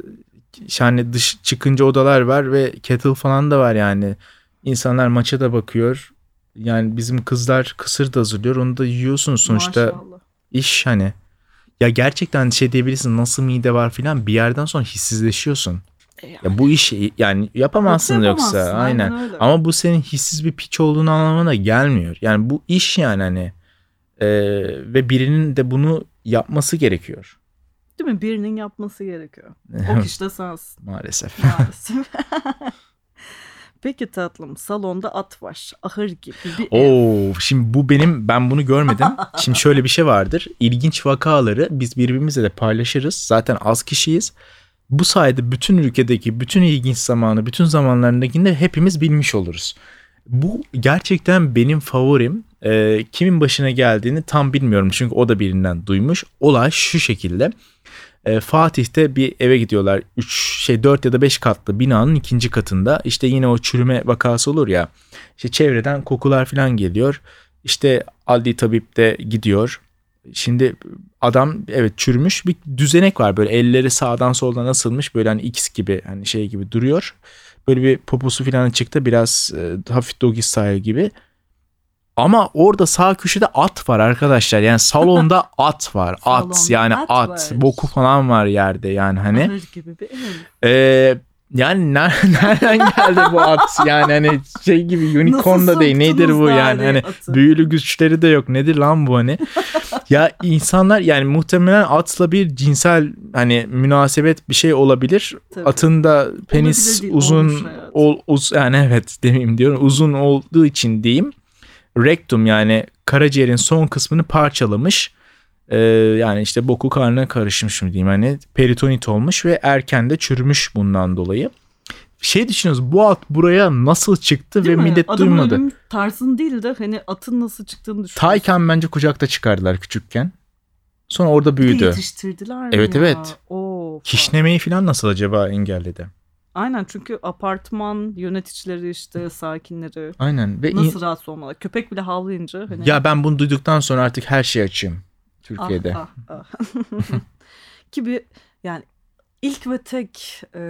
yani dış çıkınca odalar var ve kettle falan da var yani. İnsanlar maça da bakıyor. Yani bizim kızlar kısır da hazırlıyor. Onu da yiyorsunuz sonuçta Maşallah. iş hani. Ya gerçekten şey diyebilirsin nasıl mide var filan bir yerden sonra hissizleşiyorsun. E yani. Ya bu iş yani yapamazsın yoksa Yapamazsın, aynen. öyle. Ama bu senin hissiz bir piç olduğunu anlamına gelmiyor. Yani bu iş yani hani Ee, ve birinin de bunu yapması gerekiyor. Değil mi? Birinin yapması gerekiyor. O kişi de sensin Maalesef. maalesef. Peki tatlım salonda at var. Ahır gibi bir. Oo, şimdi bu benim ben bunu görmedim. Şimdi şöyle bir şey vardır. İlginç vakaları biz birbirimizle de paylaşırız. Zaten az kişiyiz. Bu sayede bütün ülkedeki bütün ilginç zamanı, bütün zamanlarındakini de hepimiz bilmiş oluruz. Bu gerçekten benim favorim. Ee, kimin başına geldiğini tam bilmiyorum çünkü o da birinden duymuş. Olay şu şekilde. Ee, Fatih'te bir eve gidiyorlar. 3 şey 4 ya da 5 katlı binanın ikinci katında. İşte yine o çürüme vakası olur ya. İşte çevreden kokular falan geliyor. İşte adli tabip de gidiyor. Şimdi adam evet çürümüş bir düzenek var böyle elleri sağdan soldan asılmış böyle hani X gibi hani şey gibi duruyor. Böyle bir poposu falan çıktı biraz e, hafif doggy style gibi. Ama orada sağ köşede at var arkadaşlar. Yani salonda at var. At Salonda yani at at. var. Boku falan var yerde yani hani. Gibi bir. Ee, yani ner- nereden geldi bu at? Yani hani şey gibi unicorn da değil. Nedir bu yani? Hani atı? büyülü güçleri de yok. Nedir lan bu hani? ya insanlar yani muhtemelen atla bir cinsel hani münasebet bir şey olabilir. Tabii. Atın da penis değil, uzun ol, uz, yani evet demeyeyim diyorum. Uzun olduğu için diyeyim. Rektum yani karaciğerin son kısmını parçalamış. Ee, yani işte boku karnına karışmış mı diyeyim hani peritonit olmuş ve erken de çürümüş bundan dolayı. Şey düşünüyoruz bu at buraya nasıl çıktı Değil ve mi? millet Adamın duymadı. ölüm tarzın değil de hani atın nasıl çıktığını düşün. Tayken bence kucakta çıkardılar küçükken. Sonra orada büyüdü. Yetiştirdiler mi Evet, ya? evet. Oo, Kişnemeyi falan nasıl acaba engelledi? Aynen çünkü apartman yöneticileri işte sakinleri Aynen ve in- nasıl rahatsız olmalı? Köpek bile havlayınca hani ya ben bunu duyduktan sonra artık her şeyi açayım Türkiye'de. Ah, ah, ah. gibi yani ilk ve tek e,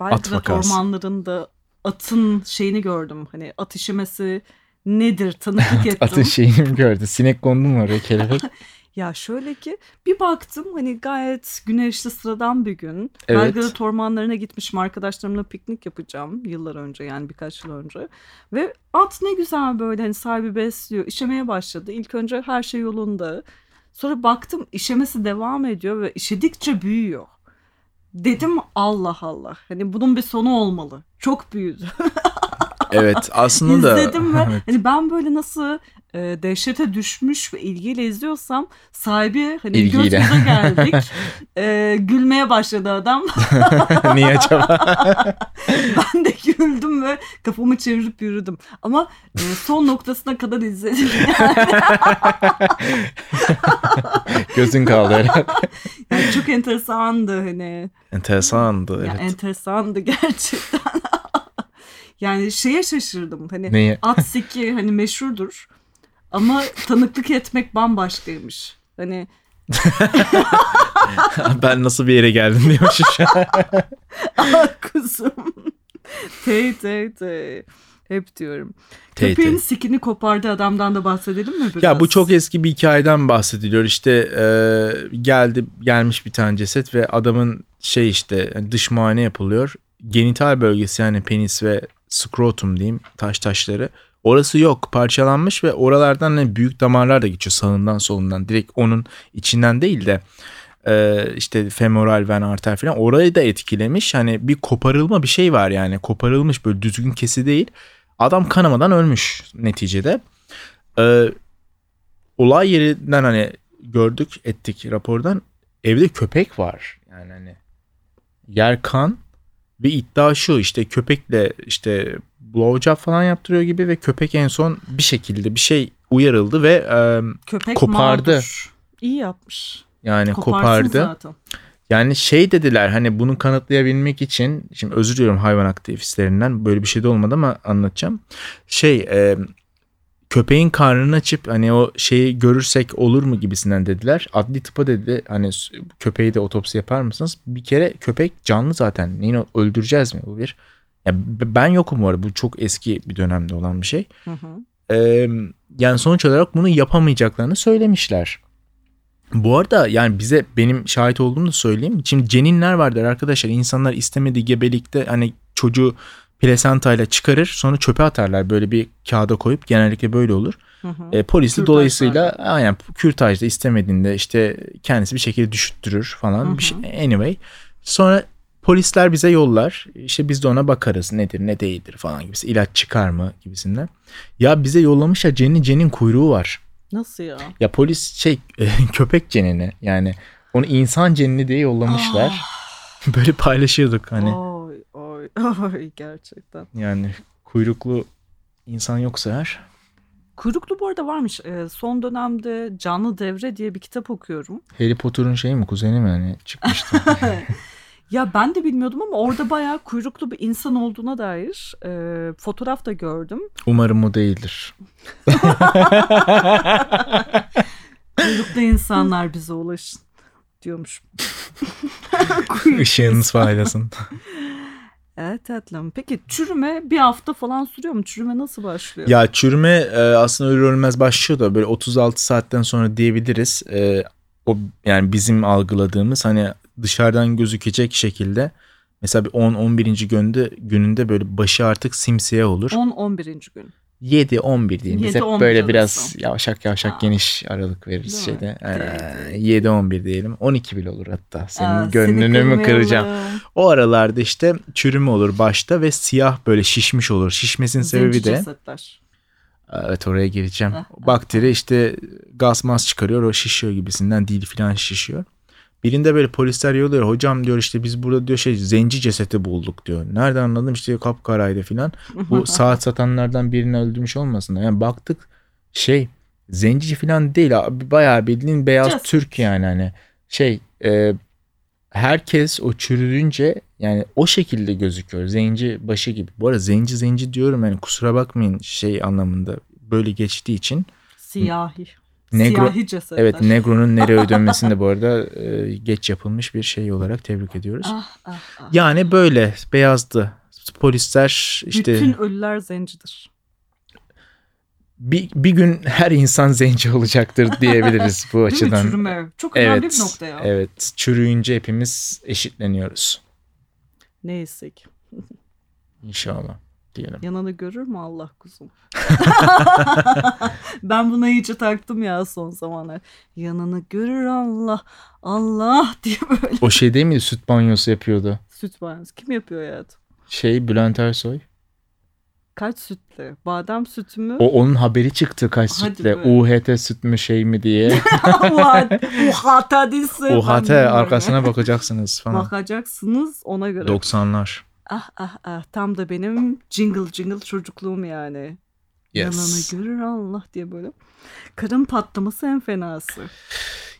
Belgrad ormanlarında atın şeyini gördüm. Hani at işemesi nedir tanıklık ettim. Atın şeyini mi gördü? Sinek kondu mu oraya kelebek? Ya şöyle ki bir baktım hani gayet güneşli sıradan bir gün. Evet. Belgrad ormanlarına gitmişim arkadaşlarımla piknik yapacağım yıllar önce yani birkaç yıl önce. Ve at ne güzel böyle hani sahibi besliyor işemeye başladı. İlk önce her şey yolunda. Sonra baktım işemesi devam ediyor ve işedikçe büyüyor. Dedim Allah Allah hani bunun bir sonu olmalı. Çok büyüdü. evet aslında da. İzledim ve Evet. hani ben böyle nasıl e, dehşete düşmüş ve ilgiyle izliyorsam sahibi hani İlgiyle. göz göze geldik. E, gülmeye başladı adam. Niye acaba? ben de güldüm ve kafamı çevirip yürüdüm. Ama e, son noktasına kadar izledim. Gözün kaldı herhalde. Yani çok enteresandı hani. Enteresandı Ya evet. enteresandı gerçekten. Yani şeye şaşırdım. Hani Neye? at siki hani meşhurdur. Ama tanıklık etmek bambaşkaymış. Hani ben nasıl bir yere geldim an. ah kuzum. tey tey tey. Hep diyorum. Tey Köpeğin tey. sikini kopardığı adamdan da bahsedelim mi biraz? Ya bu çok eski bir hikayeden bahsediliyor. İşte e, geldi gelmiş bir tane ceset ve adamın şey işte dış muayene yapılıyor. Genital bölgesi yani penis ve skrotum diyeyim taş taşları. Orası yok parçalanmış ve oralardan hani büyük damarlar da geçiyor sağından solundan. Direkt onun içinden değil de e, işte femoral ven arter falan orayı da etkilemiş. Hani bir koparılma bir şey var yani koparılmış böyle düzgün kesi değil. Adam kanamadan ölmüş neticede. Ee, olay yerinden hani gördük ettik rapordan evde köpek var. Yani hani yer kan ve iddia şu işte köpekle işte blowjob falan yaptırıyor gibi ve köpek en son bir şekilde bir şey uyarıldı ve e, Köpek kopardı. mağdur. İyi yapmış. yani Koparsın kopardı. zaten. Yani şey dediler hani bunu kanıtlayabilmek için şimdi özür diliyorum hayvan aktivistlerinden böyle bir şey de olmadı ama anlatacağım. Şey e, köpeğin karnını açıp hani o şeyi görürsek olur mu gibisinden dediler. Adli tıpa dedi hani köpeği de otopsi yapar mısınız? Bir kere köpek canlı zaten. Yine öldüreceğiz mi bu bir? Ya ben yokum bu arada bu çok eski bir dönemde olan bir şey. Hı hı. Ee, yani sonuç olarak bunu yapamayacaklarını söylemişler. Bu arada yani bize benim şahit olduğumu da söyleyeyim. Şimdi ceninler vardır arkadaşlar. İnsanlar istemediği gebelikte hani çocuğu plasentayla çıkarır sonra çöpe atarlar. Böyle bir kağıda koyup genellikle böyle olur. Hı hı. E, polis de dolayısıyla aynen kürtajda istemediğinde işte kendisi bir şekilde düşüttürür falan. Hı hı. Bir şey, anyway. Sonra polisler bize yollar. İşte biz de ona bakarız nedir ne değildir falan gibisi. İlaç çıkar mı gibisinden. Ya bize yollamış ya Cenin Cenin kuyruğu var. Nasıl ya? Ya polis şey köpek cenini yani onu insan cenini diye yollamışlar. Ah. Böyle paylaşıyorduk hani. Oy gerçekten. Yani kuyruklu insan yoksa eğer. Kuyruklu bu arada varmış. Ee, son dönemde Canlı Devre diye bir kitap okuyorum. Harry Potter'ın şeyi mi kuzeni mi hani çıkmıştı. Ya ben de bilmiyordum ama orada bayağı kuyruklu bir insan olduğuna dair e, fotoğraf da gördüm. Umarım o değildir. Kuyruklu insanlar bize ulaşın diyormuş. Işığınız faydasın. Evet tatlım. Peki çürüme bir hafta falan sürüyor mu? Çürüme nasıl başlıyor? Ya çürüme e, aslında ölür ölmez başlıyor da böyle 36 saatten sonra diyebiliriz. E, o yani bizim algıladığımız hani dışarıdan gözükecek şekilde mesela bir 10-11. günde gününde böyle başı artık simsiyah olur. 10-11. gün. 7-11 diyeyim. Biz hep 7-11 böyle biraz arası. yavşak yavşak Ha. geniş aralık veririz Değil şeyde. Değil, Ee, 7-11 diyelim. 12 bile olur hatta. Senin Aa, gönlünü mü kıracağım? O aralarda işte çürüme olur başta ve siyah böyle şişmiş olur. Şişmesinin Zenci sebebi de cesetler. Evet oraya geleceğim. Heh, Bakteri işte gaz mas çıkarıyor o şişiyor gibisinden dil filan şişiyor. Birinde böyle polisler yolluyor. Hocam diyor işte biz burada diyor şey zenci cesedi bulduk diyor. Nereden anladım işte kapkaraydı filan. Bu saat satanlardan birini öldürmüş olmasın. Yani baktık şey zenci filan değil bayağı bildiğin beyaz Ceset. Türk yani hani şey e, herkes o çürüdünce yani o şekilde gözüküyor. Zenci başı gibi. Bu arada zenci zenci diyorum yani kusura bakmayın şey anlamında böyle geçtiği için. Siyahi. Negro- Siyahi cesetler. Evet Negro'nun nereye dönmesini de bu arada e, geç yapılmış bir şey olarak tebrik ediyoruz. Ah, ah, ah. Yani böyle beyazdı. Polisler işte Bütün ölüler zencidir. bir, bir gün her insan zenci olacaktır diyebiliriz bu Değil mi? açıdan. Çürüme. Çok önemli Evet. bir nokta ya. Evet. Çürüyünce hepimiz eşitleniyoruz. Neyse ki. İnşallah diyelim. Yanını görür mü Allah kuzum? ben buna iyice taktım ya son zamanlar. Yanını görür Allah. Allah diye böyle O şey değil miydi süt banyosu yapıyordu? süt banyosu. Kim yapıyor hayatım? Şey Bülent Ersoy. Kaç sütlü? Badem sütü mü? O onun haberi çıktı kaç Hadi sütle. be. UHT süt mü şey mi diye. UHT değilse. UHT arkasına bakacaksınız falan. Bakacaksınız ona göre. 90'lar. Ah ah ah tam da benim jingle jingle çocukluğum yani. Yes. Yanını görür Allah diye böyle. Karın patlaması en fenası.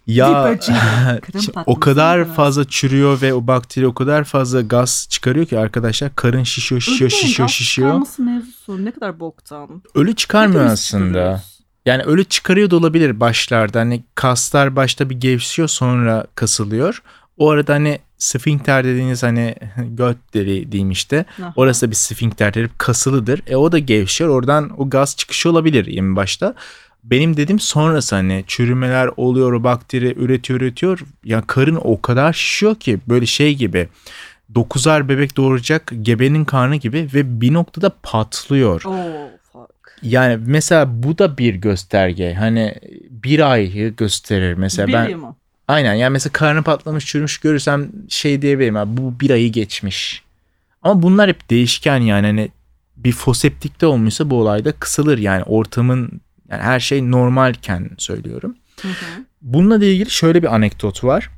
Ya o kadar fazla çürüyor ve o bakteri o kadar fazla gaz çıkarıyor ki arkadaşlar karın şişiyor şişiyor Ölülerin şişiyor gaz şişiyor. çıkarması mevzusu ne kadar boktan. Ölü çıkarmıyor aslında. Yani ölü çıkarıyor da olabilir başlarda. Hani kaslar başta bir gevşiyor sonra kasılıyor. O arada hani sfinkter dediğiniz hani göt deri diyeyim işte. Aha. Orası bir sfinkterdir kasılıdır. E o da gevşiyor. Oradan o gaz çıkışı olabilir en başta. Benim dediğim sonrası hani çürümeler oluyor bakteri üretiyor üretiyor. Ya karın o kadar şişiyor ki böyle şey gibi. Dokuzar bebek doğuracak gebenin karnı gibi ve bir noktada patlıyor. Oh fuck. Yani mesela bu da bir gösterge. Hani bir ayı gösterir. Mesela ben Biliyor mu? Aynen yani mesela karnı patlamış çürümüş görürsem şey diyebilirim. Abi, bu bir ayı geçmiş. Ama bunlar hep değişken yani hani bir foseptikte olmuşsa bu olayda kısılır yani ortamın yani her şey normalken söylüyorum. Hı hı. Bununla ilgili şöyle bir anekdot var.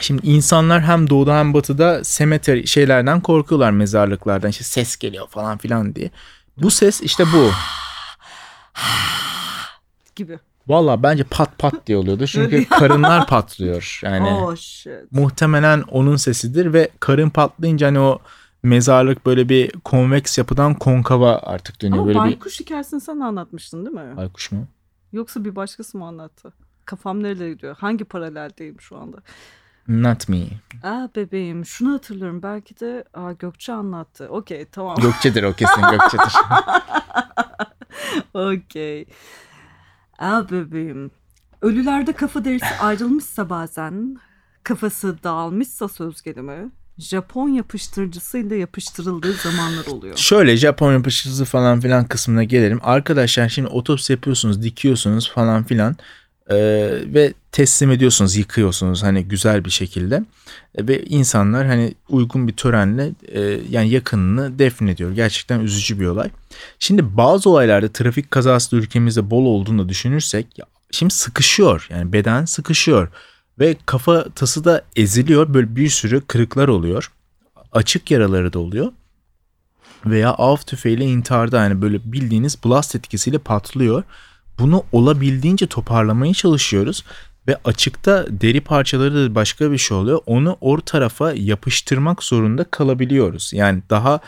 Şimdi insanlar hem doğuda hem batıda semeteri şeylerden korkuyorlar mezarlıklardan işte ses geliyor falan filan diye. Bu ses işte bu. Gibi. Valla bence pat pat diye oluyordu. Çünkü karınlar patlıyor. Yani Oh shit. muhtemelen onun sesidir ve karın patlayınca hani o mezarlık böyle bir konveks yapıdan konkava artık dönüyor. Ama böyle baykuş hikayesini sen anlatmıştın değil mi? bir baykuş mu? Yoksa bir başkası mı anlattı? Kafam nerelere gidiyor? Hangi paraleldeyim şu anda? Not me. Aa bebeğim şunu hatırlıyorum. Belki de aa, Gökçe anlattı. Okey tamam. Gökçedir o kesin Gökçedir. Okey. Aa bebeğim. Ölülerde kafa derisi ayrılmışsa bazen, kafası dağılmışsa söz gelimi, Japon yapıştırıcısıyla yapıştırıldığı zamanlar oluyor. Şöyle Japon yapışıcısı falan filan kısmına gelelim. Arkadaşlar şimdi otopsi yapıyorsunuz, dikiyorsunuz falan filan Ee, ve teslim ediyorsunuz, yıkıyorsunuz hani güzel bir şekilde ve insanlar hani uygun bir törenle e, yani yakınını defnediyor. Gerçekten üzücü bir olay. Şimdi bazı olaylarda trafik kazası da ülkemizde bol olduğunu da düşünürsek şimdi sıkışıyor yani beden sıkışıyor ve kafatası da eziliyor böyle bir sürü kırıklar oluyor. Açık yaraları da oluyor veya av tüfeğiyle intiharda yani böyle bildiğiniz blast etkisiyle patlıyor. Bunu olabildiğince toparlamaya çalışıyoruz ve açıkta deri parçaları da başka bir şey oluyor. Onu or tarafa yapıştırmak zorunda kalabiliyoruz. Yani daha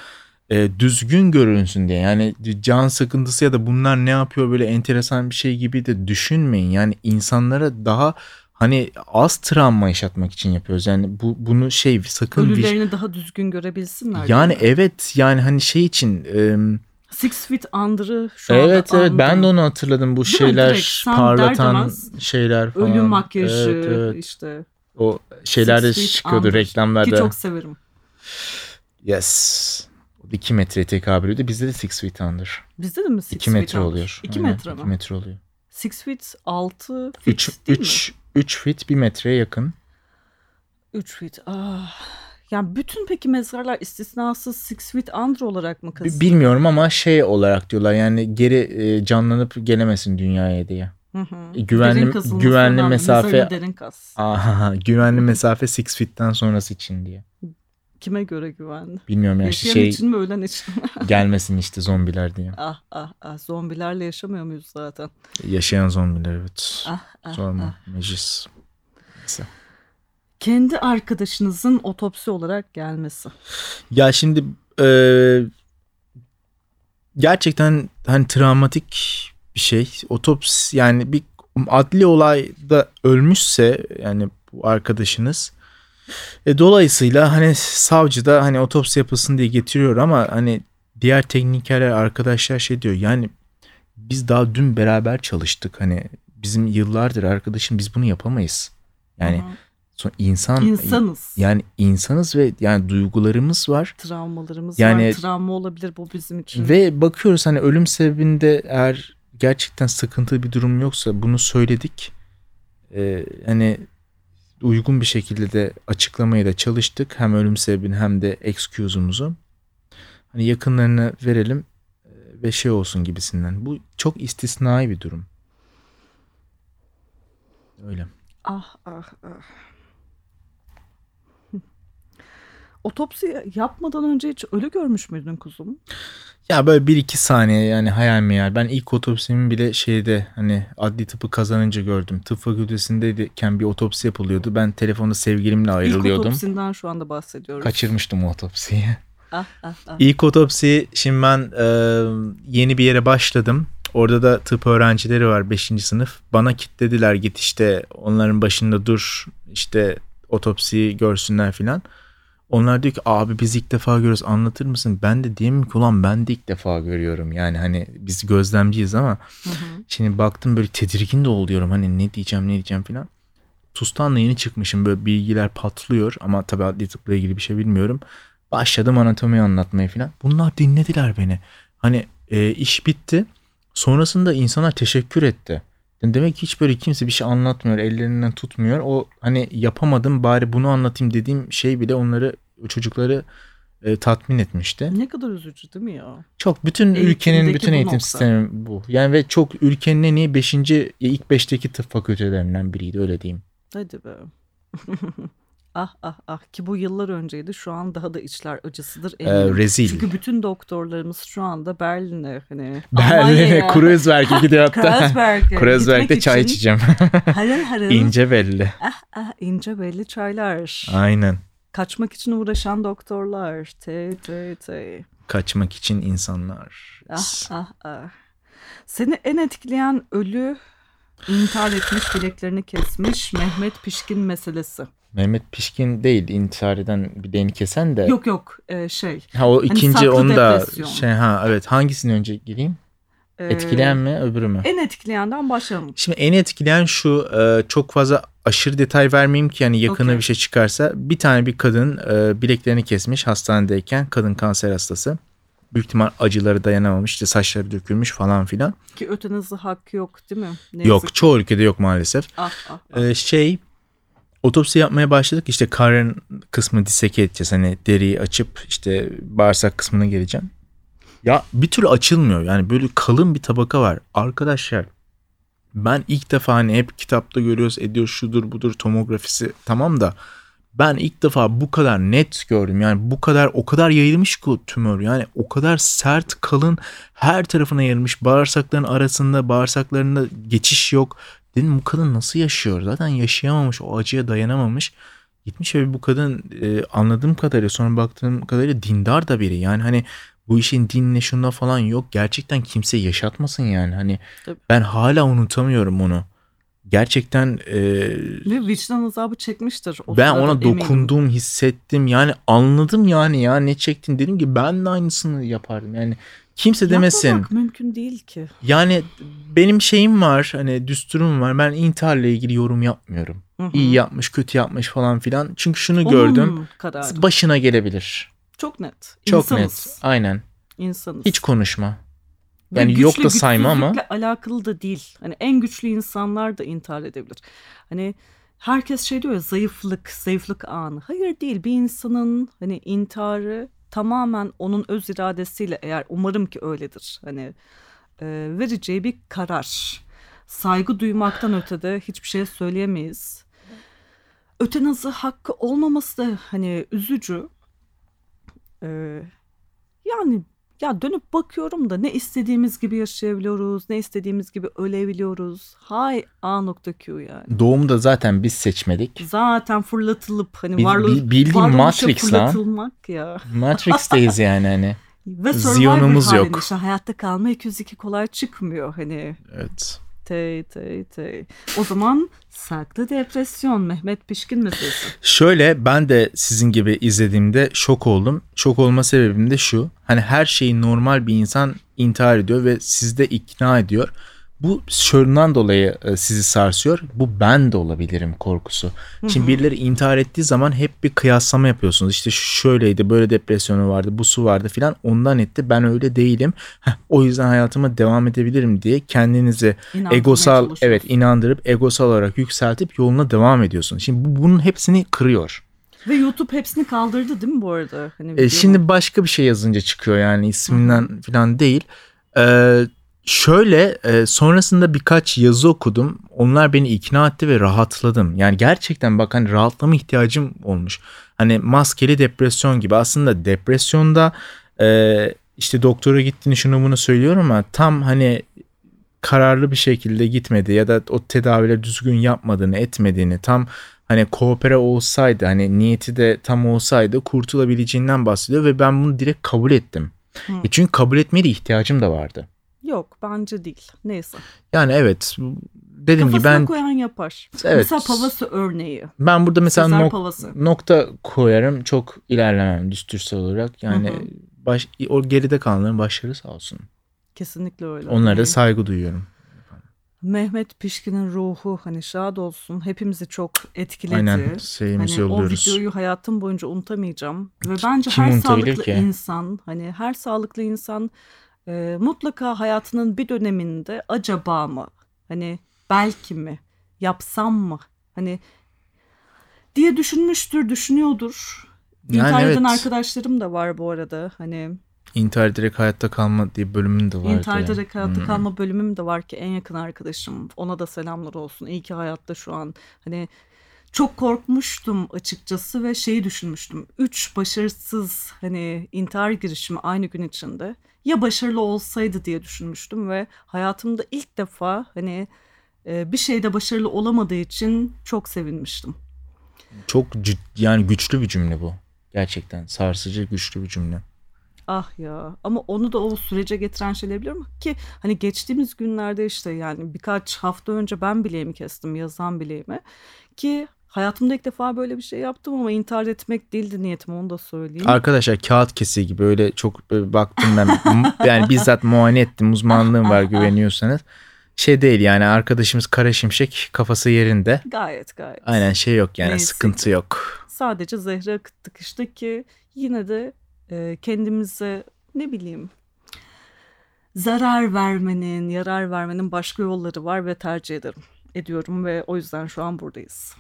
e, düzgün görünsün diye. Yani can sıkıntısı ya da bunlar ne yapıyor böyle enteresan bir şey gibi de düşünmeyin. Yani insanlara daha hani az travma yaşatmak için yapıyoruz. Yani bu bunu şey sakın Ölülerini daha düzgün görebilsinler. yani mi? evet yani hani şey için e, Six Feet Under'ı şu anda evet evet ben de onu hatırladım bu Değil mi? şeyler parlatan şeyler falan. Ölü makyajı Evet, evet. işte. O şeylerde Six Feet çıkıyordu Under. reklamlarda. Ki çok severim. Yes. 2 metreye tekabül ediyor. Bizde de Six Feet Under. Bizde de mi Six 2 metre Feet Under? oluyor. 2 Aynen, metre mi? 2 metre oluyor. Six Feet 6 feet 3 değil mi? 3 3 feet 1 metreye yakın. 3 feet. Ah. Yani bütün peki mezarlar istisnasız Six Feet Under olarak mı kazılıyor? Bilmiyorum ama şey olarak diyorlar yani geri e, canlanıp gelemesin dünyaya diye. Hı hı. E, güvenli- güvenli mesafe- derin kaz. Aha, güvenli mesafe six feet'ten sonrası için diye. Kime göre güvenli? Bilmiyorum yani Yaşayan şey için mi ölen için gelmesin işte zombiler diye. ah ah ah zombilerle yaşamıyor muyuz zaten? Yaşayan zombiler evet. Ah ah Sorma ah. meclis. Neyse. Kendi arkadaşınızın otopsi olarak gelmesi. Ya şimdi e, gerçekten hani travmatik bir şey. Otopsi yani bir adli olayda ölmüşse yani bu arkadaşınız e, dolayısıyla hani savcı da hani otopsi yapılsın diye getiriyor ama hani diğer teknikerler arkadaşlar şey diyor yani biz daha dün beraber çalıştık hani bizim yıllardır arkadaşım biz bunu yapamayız. Yani hı. Son insan insanız. yani insanız ve yani duygularımız var. Travmalarımız Yani- var. Travma olabilir bu bizim için. Ve bakıyoruz hani ölüm sebebinde eğer gerçekten sıkıntılı bir durum yoksa bunu söyledik. Ee, hani uygun bir şekilde de açıklamaya da çalıştık. Hem ölüm sebebini hem de excuse'umuzu. Hani yakınlarına verelim e, ve şey olsun gibisinden. Bu çok istisnai bir durum. Öyle. Ah ah ah. Otopsi yapmadan önce hiç ölü görmüş müydün kuzum? Ya böyle bir iki saniye yani hayal meyal. Ben ilk otopsimi bile şeyde hani adli tıpı kazanınca gördüm. Tıp fakültesindeyken bir otopsi yapılıyordu. Ben telefonda sevgilimle İlk ayrılıyordum. otopsinden şu anda bahsediyoruz. Kaçırmıştım o otopsiyi. Ah ah ah. İlk otopsi şimdi ben e, yeni bir yere başladım. Orada da tıp öğrencileri var 5. sınıf. Bana kitlediler git işte onların başında dur işte otopsiyi görsünler filan. Onlar diyor ki abi biz ilk defa görüyoruz anlatır mısın? Ben de diyeyim ki ulan ben de ilk defa görüyorum. Yani hani biz gözlemciyiz ama Hı hı. Şimdi baktım böyle tedirgin de oluyorum. Hani ne diyeceğim ne diyeceğim falan. TUS'tan da yeni çıkmışım. Böyle bilgiler patlıyor. Ama tabii adli tıpla ilgili bir şey bilmiyorum. Başladım anatomiyi anlatmaya falan. Bunlar dinlediler beni. Hani e, iş bitti. Sonrasında insanlar teşekkür etti. Demek ki hiç böyle kimse bir şey anlatmıyor. Ellerinden tutmuyor. O hani yapamadım bari bunu anlatayım dediğim şey bile onları çocukları e, tatmin etmişti. Ne kadar üzücü değil mi ya? Çok bütün ülkenin bütün eğitim nokta. sistemi bu. Yani ve çok ülkenin en iyi 5. ilk 5'teki tıp fakültelerinden biriydi öyle diyeyim. Hadi be. ah ah ah ki bu yıllar önceydi. Şu an daha da içler acısıdır Ee, eminim. rezil. Çünkü bütün doktorlarımız şu anda Berlin'e hani Berlin'e Kreuzberg'e gidiyor hatta. Kreuzberg'e Kreuzberg'de çay için içeceğim. Harıl harıl İnce belli. ah ah ince belli çaylar. Aynen. Kaçmak için uğraşan doktorlar. Te te te. Kaçmak için insanlar. Ah ah ah. Seni en etkileyen ölü intihar etmiş bileklerini kesmiş Mehmet Pişkin meselesi. Mehmet Pişkin değil intihar eden bir değni kesen de. Yok yok e, şey. Ha o ikinci saklı onda depresyon. şey ha evet hangisini önce gireyim? e, Etkileyen mi öbürü mü? En etkileyenden başlayalım. Şimdi en etkileyen şu e, çok fazla aşırı detay vermeyeyim ki yani yakına Okey. bir şey çıkarsa bir tane bir kadın e, bileklerini kesmiş hastanedeyken kadın kanser hastası. Büyük ihtimal acıları dayanamamış işte saçları dökülmüş falan filan. Ki ötenazi hakkı yok değil mi? Ne yazık Yok ki. çoğu ülkede yok maalesef. Ah, ah, ah. E, şey otopsi yapmaya başladık işte karın kısmı diseke edeceğiz hani deriyi açıp işte bağırsak kısmına geleceğim. Ya bir türlü açılmıyor yani böyle kalın bir tabaka var. Arkadaşlar ben ilk defa hani hep kitapta görüyoruz ediyor şudur budur tomografisi tamam da ben ilk defa bu kadar net gördüm. Yani bu kadar o kadar yayılmış ki tümör. Yani o kadar sert kalın her tarafına yayılmış. Bağırsakların arasında bağırsaklarında geçiş yok. Dedim bu kadın nasıl yaşıyor? Zaten yaşayamamış o acıya dayanamamış. Gitmiş ve bu kadın e, anladığım kadarıyla sonra baktığım kadarıyla dindar da biri. Yani hani bu işin dinle şunda falan yok. Gerçekten kimse yaşatmasın yani. Hani Tabii. ben hala unutamıyorum onu. Gerçekten e, Ve vicdan azabı çekmiştir. O ben ona eminim. dokundum, hissettim. Yani anladım yani ya ne çektin dedim ki ben de aynısını yapardım. Yani kimse demesin. Yapmamak mümkün değil ki. Yani benim şeyim var hani düsturum var. Ben intiharla ilgili yorum yapmıyorum. Hı hı. İyi yapmış, kötü yapmış falan filan. Çünkü şunu Onun gördüm. kararı. Başına gelebilir. Çok net. Çok İnsanız. net. Aynen. İnsanız. Hiç konuşma. Yani yok güçlü, da sayma ama. alakalı da değil. Hani en güçlü insanlar da intihar edebilir. Hani herkes şey diyor ya zayıflık, zayıflık anı. Hayır değil bir insanın hani intiharı tamamen onun öz iradesiyle eğer umarım ki öyledir. Hani e, vereceği bir karar. Saygı duymaktan ötede hiçbir şey söyleyemeyiz. Ötenazı hakkı olmaması da hani üzücü. Ee, yani ya dönüp bakıyorum da ne istediğimiz gibi yaşayabiliyoruz, ne istediğimiz gibi ölebiliyoruz. Hay A nokta Q yani. Doğumda zaten biz seçmedik. Zaten fırlatılıp hani Bil- varlığı, bil- bildiğin Matrix lan. fırlatılmak ya. Matrix'teyiz yani hani. Ve halinde yok. işte hayatta kalma 202 kolay çıkmıyor hani. Evet. Tey tey tey. O zaman saklı depresyon Mehmet Pişkin meselesi. Şöyle ben de sizin gibi izlediğimde şok oldum. Şok olma sebebim de şu. Hani her şeyi normal bir insan intihar ediyor ve sizde ikna ediyor. Bu şundan dolayı e, sizi sarsıyor. Bu ben de olabilirim korkusu. Şimdi birileri intihar ettiği zaman hep bir kıyaslama yapıyorsunuz. İşte şöyleydi, böyle depresyonu vardı, bu su vardı filan. Ondan etti. Ben öyle değilim. Heh, o yüzden hayatıma devam edebilirim diye kendinizi İnandırmaya egosal evet inandırıp egosal olarak yükseltip yoluna devam ediyorsun. Şimdi bu, bunun hepsini kırıyor. Ve YouTube hepsini kaldırdı değil mi bu arada? Hani E, şimdi başka bir şey yazınca çıkıyor yani isminden falan değil. E, şöyle e, sonrasında birkaç yazı okudum. Onlar beni ikna etti ve rahatladım. Yani gerçekten bak hani rahatlama ihtiyacım olmuş. Hani maskeli depresyon gibi aslında depresyonda e, işte doktora gittiğini şunu bunu söylüyorum ama tam hani kararlı bir şekilde gitmedi ya da o tedavileri düzgün yapmadığını etmediğini tam hani koopere olsaydı hani niyeti de tam olsaydı kurtulabileceğinden bahsediyor ve ben bunu direkt kabul ettim. Hı. E çünkü kabul etmeye de ihtiyacım da vardı. Yok bence değil. Neyse. Yani evet dediğim gibi Kafasına ben koyan yapar. Evet. Mesela pavası örneği. ben burada mesela nok- pavası. nokta koyarım çok ilerlemem düstursal olarak yani Hı hı. baş, o geride kalanların başarı sağ olsun. Kesinlikle öyle. Onlara da saygı duyuyorum. Mehmet Pişkin'in ruhu hani şad olsun. Hepimizi çok etkiledi. Aynen şeyimizi Hani o yolluyoruz. videoyu hayatım boyunca unutamayacağım. Ve bence kim her sağlıklı ki? insan hani her sağlıklı insan e, mutlaka hayatının bir döneminde acaba mı hani belki mi yapsam mı hani diye düşünmüştür düşünüyordur. Yani İntihar eden evet. arkadaşlarım da var bu arada hani İntihar ederek hayatta kalma diye bölümün de vardı. intihar ederek hayatta Hmm. kalma bölümüm de var ki en yakın arkadaşım ona da selamlar olsun iyi ki hayatta şu an hani çok korkmuştum açıkçası ve şeyi düşünmüştüm. Üç başarısız hani intihar girişimi aynı gün içinde ya başarılı olsaydı diye düşünmüştüm ve hayatımda ilk defa hani e, bir şeyde başarılı olamadığı için çok sevinmiştim. Çok cid- yani güçlü bir cümle bu. Gerçekten sarsıcı güçlü bir cümle. Ah ya ama onu da o sürece getiren şeyler biliyorum ki hani geçtiğimiz günlerde işte yani birkaç hafta önce ben bileğimi kestim yazan bileğimi ki hayatımda ilk defa böyle bir şey yaptım ama intihar etmek değildi niyetim onu da söyleyeyim. Arkadaşlar kağıt kesiği gibi öyle çok böyle baktım ben yani bizzat muayene ettim uzmanlığım var güveniyorsanız. Şey değil yani arkadaşımız Kara Şimşek kafası yerinde. Gayet gayet. Aynen şey yok yani Neyse sıkıntı yok. Sadece zehre akıttık işte ki yine de e, kendimize ne bileyim zarar vermenin, yarar vermenin başka yolları var ve tercih ederim. Ediyorum ve o yüzden şu an buradayız.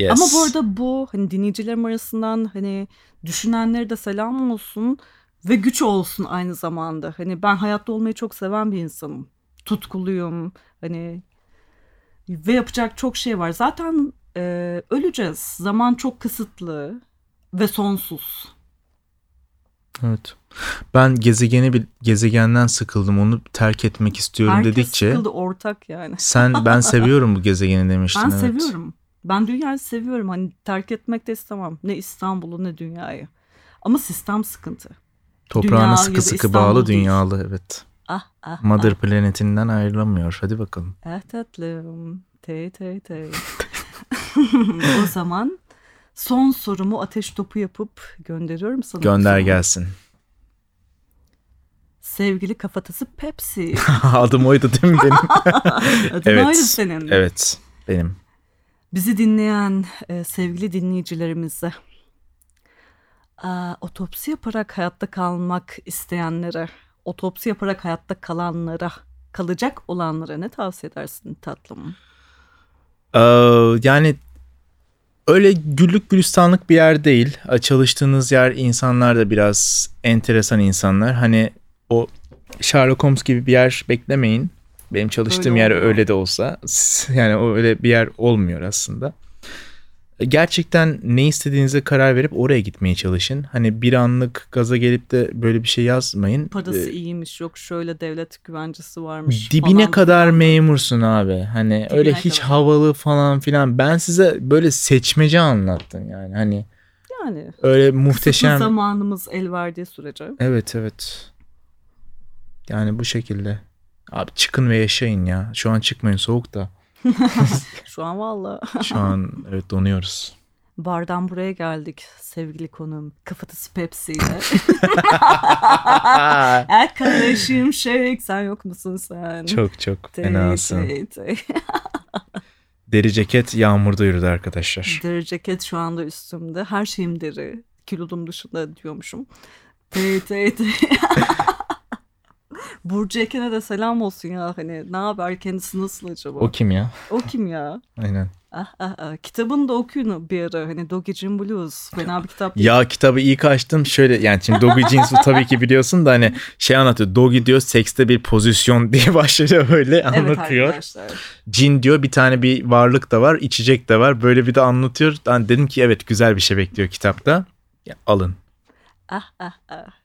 Yes. Ama bu arada bu hani dinleyicilerim arasından hani düşünenlere de selam olsun ve güç olsun aynı zamanda. Hani ben hayatta olmayı çok seven bir insanım. Tutkuluyum. Hani ve yapacak çok şey var. Zaten e, öleceğiz. Zaman çok kısıtlı ve sonsuz. Evet. Ben gezegeni bir gezegenden sıkıldım onu terk etmek istiyorum Herkes dedikçe sıkıldı ortak yani. sen ben seviyorum bu gezegeni demiştin. Ben evet. seviyorum. Ben dünyayı seviyorum. Hani terk etmek de istemem. Ne İstanbul'u ne dünyayı. Ama sistem sıkıntı. Toprağına Dünya sıkı sıkı İstanbul bağlı değil. dünyalı evet. Ah ah Mother planetinden ayrılamıyor. Hadi bakalım. ah tatlım. Tey tey tey. o zaman son sorumu ateş topu yapıp gönderiyorum sana. Gönder Sana. gelsin. Sevgili kafatası Pepsi. Adım oydu değil mi benim? Adın Evet. ayrı senin. evet benim. Bizi dinleyen e, sevgili dinleyicilerimize aa, otopsi yaparak hayatta kalmak isteyenlere, otopsi yaparak hayatta kalanlara, kalacak olanlara ne tavsiye edersin tatlım? Ee, yani öyle güllük gülistanlık bir yer değil. Çalıştığınız yer insanlar da biraz enteresan insanlar. Hani o Sherlock Holmes gibi bir yer beklemeyin. Benim çalıştığım Öyle yer olmuyor. öyle de olsa yani o öyle bir yer olmuyor aslında. Gerçekten ne istediğinize karar verip oraya gitmeye çalışın. Hani bir anlık gaza gelip de böyle bir şey yazmayın. Parası Ee, iyiymiş yok şöyle devlet güvencesi varmış Dibine falan kadar filan. memursun abi. Hani Dibine öyle hiç kadar. havalı falan filan. Ben size böyle seçmece anlattım yani. Hani Yani öyle kısıtlı muhteşem. zamanımız el verdiği sürece. Evet evet. Yani bu şekilde. Abi çıkın ve yaşayın ya. Şu an çıkmayın soğuk da. Şu an valla Şu an evet donuyoruz. bardan buraya geldik sevgili konum. Kafatası Pepsi ile. Arkadaşım şey sen yok musun sen? çok çok fenasın. Deri ceket yağmurda yürüdü arkadaşlar. Deri ceket şu anda üstümde. Her şeyim deri. Kilodum dışında diyormuşum. Tey tey tey. Burcu Eken'e de selam olsun ya. Hani ne haber kendisi nasıl acaba? O kim ya? O kim ya? Aynen. Ah, ah, ah. Kitabını da okuyun bir ara. Hani Doggy Jean Blues. Fena bir kitap değil. Ya kitabı ilk açtım şöyle yani şimdi Doggy Jeans'u tabii ki biliyorsun da hani şey anlatıyor. Doggy diyor sekste bir pozisyon diye başlıyor öyle Evet anlatıyor. arkadaşlar. Cin diyor bir tane bir varlık da var içecek de var böyle bir de anlatıyor. Ben dedim ki evet güzel bir şey bekliyor kitapta. Ya, alın. Ah ah ah.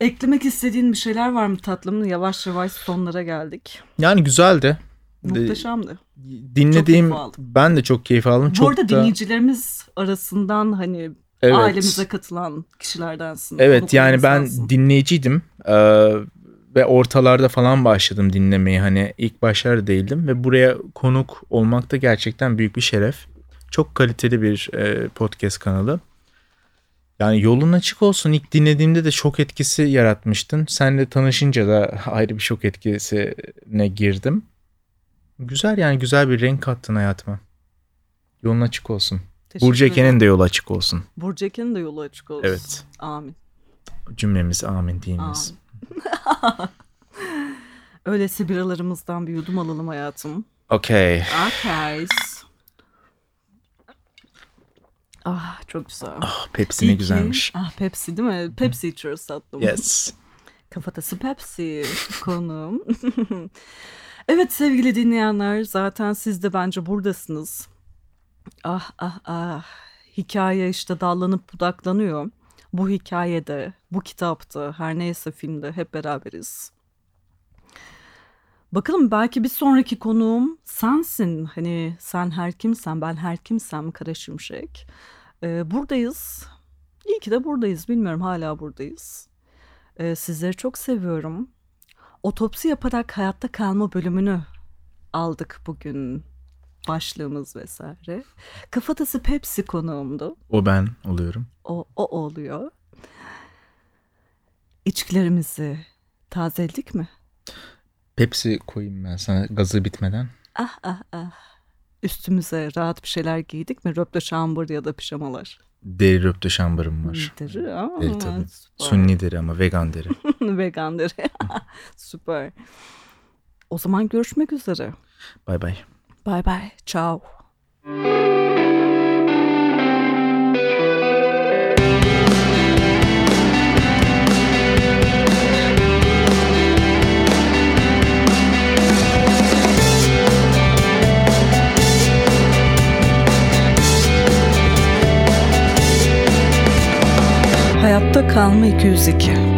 Eklemek istediğin bir şeyler var mı tatlım? Yavaş yavaş sonlara geldik. Yani güzeldi. Muhteşemdi. Dinlediğim ben de çok keyif aldım. Bu çok arada da, dinleyicilerimiz arasından hani evet. ailemize katılan kişilerdensin. Evet yani ben insansın. dinleyiciydim Ee, ve ortalarda falan başladım dinlemeyi hani ilk başlarda değildim ve buraya konuk olmak da gerçekten büyük bir şeref. Çok kaliteli bir e, podcast kanalı. Yani yolun açık olsun. İlk dinlediğimde de şok etkisi yaratmıştın. Senle tanışınca da ayrı bir şok etkisine girdim. Güzel yani güzel bir renk kattın hayatıma. Yolun açık olsun. Burcu. Eken'in de yolu açık olsun. Burcu Eken'in de yolu açık olsun. Evet. Amin. Cümlemiz amin diyiniz. Amin. Öyleyse biralarımızdan bir yudum alalım hayatım. Okey. Okay. Ah çok güzel. Ah, Pepsi İyi ne ki- güzelmiş. Ah Pepsi değil mi? Pepsi içiyoruz tatlım. Yes. Kafatası Pepsi konum. evet sevgili dinleyenler zaten siz de bence buradasınız. Ah ah ah. Hikaye işte dallanıp budaklanıyor. Bu hikayede, bu kitapta, her neyse filmde hep beraberiz. Bakalım belki bir sonraki konuğum sensin. Hani sen her kimsen, ben her kimsem Kara Şimşek. Ee, buradayız. İyi ki de buradayız. Bilmiyorum hala buradayız. Ee, sizleri çok seviyorum. Otopsi yaparak hayatta kalma bölümünü aldık bugün. Başlığımız vesaire. Kafatası Pepsi konuğumdu. O ben oluyorum. O, o oluyor. İçkilerimizi tazeledik mi? Pepsi koyayım ben sana gazı bitmeden. Ah ah ah. Üstümüze rahat bir şeyler giydik mi? Röpte şambur ya da pijamalar. Deri röpte şambarım var. Deri, aa, Deri tabii. süper. Sunni deri ama vegan deri. Vegan deri. Süper. O zaman görüşmek üzere. Bay bay. Bye bye. Ciao. Kalma 202.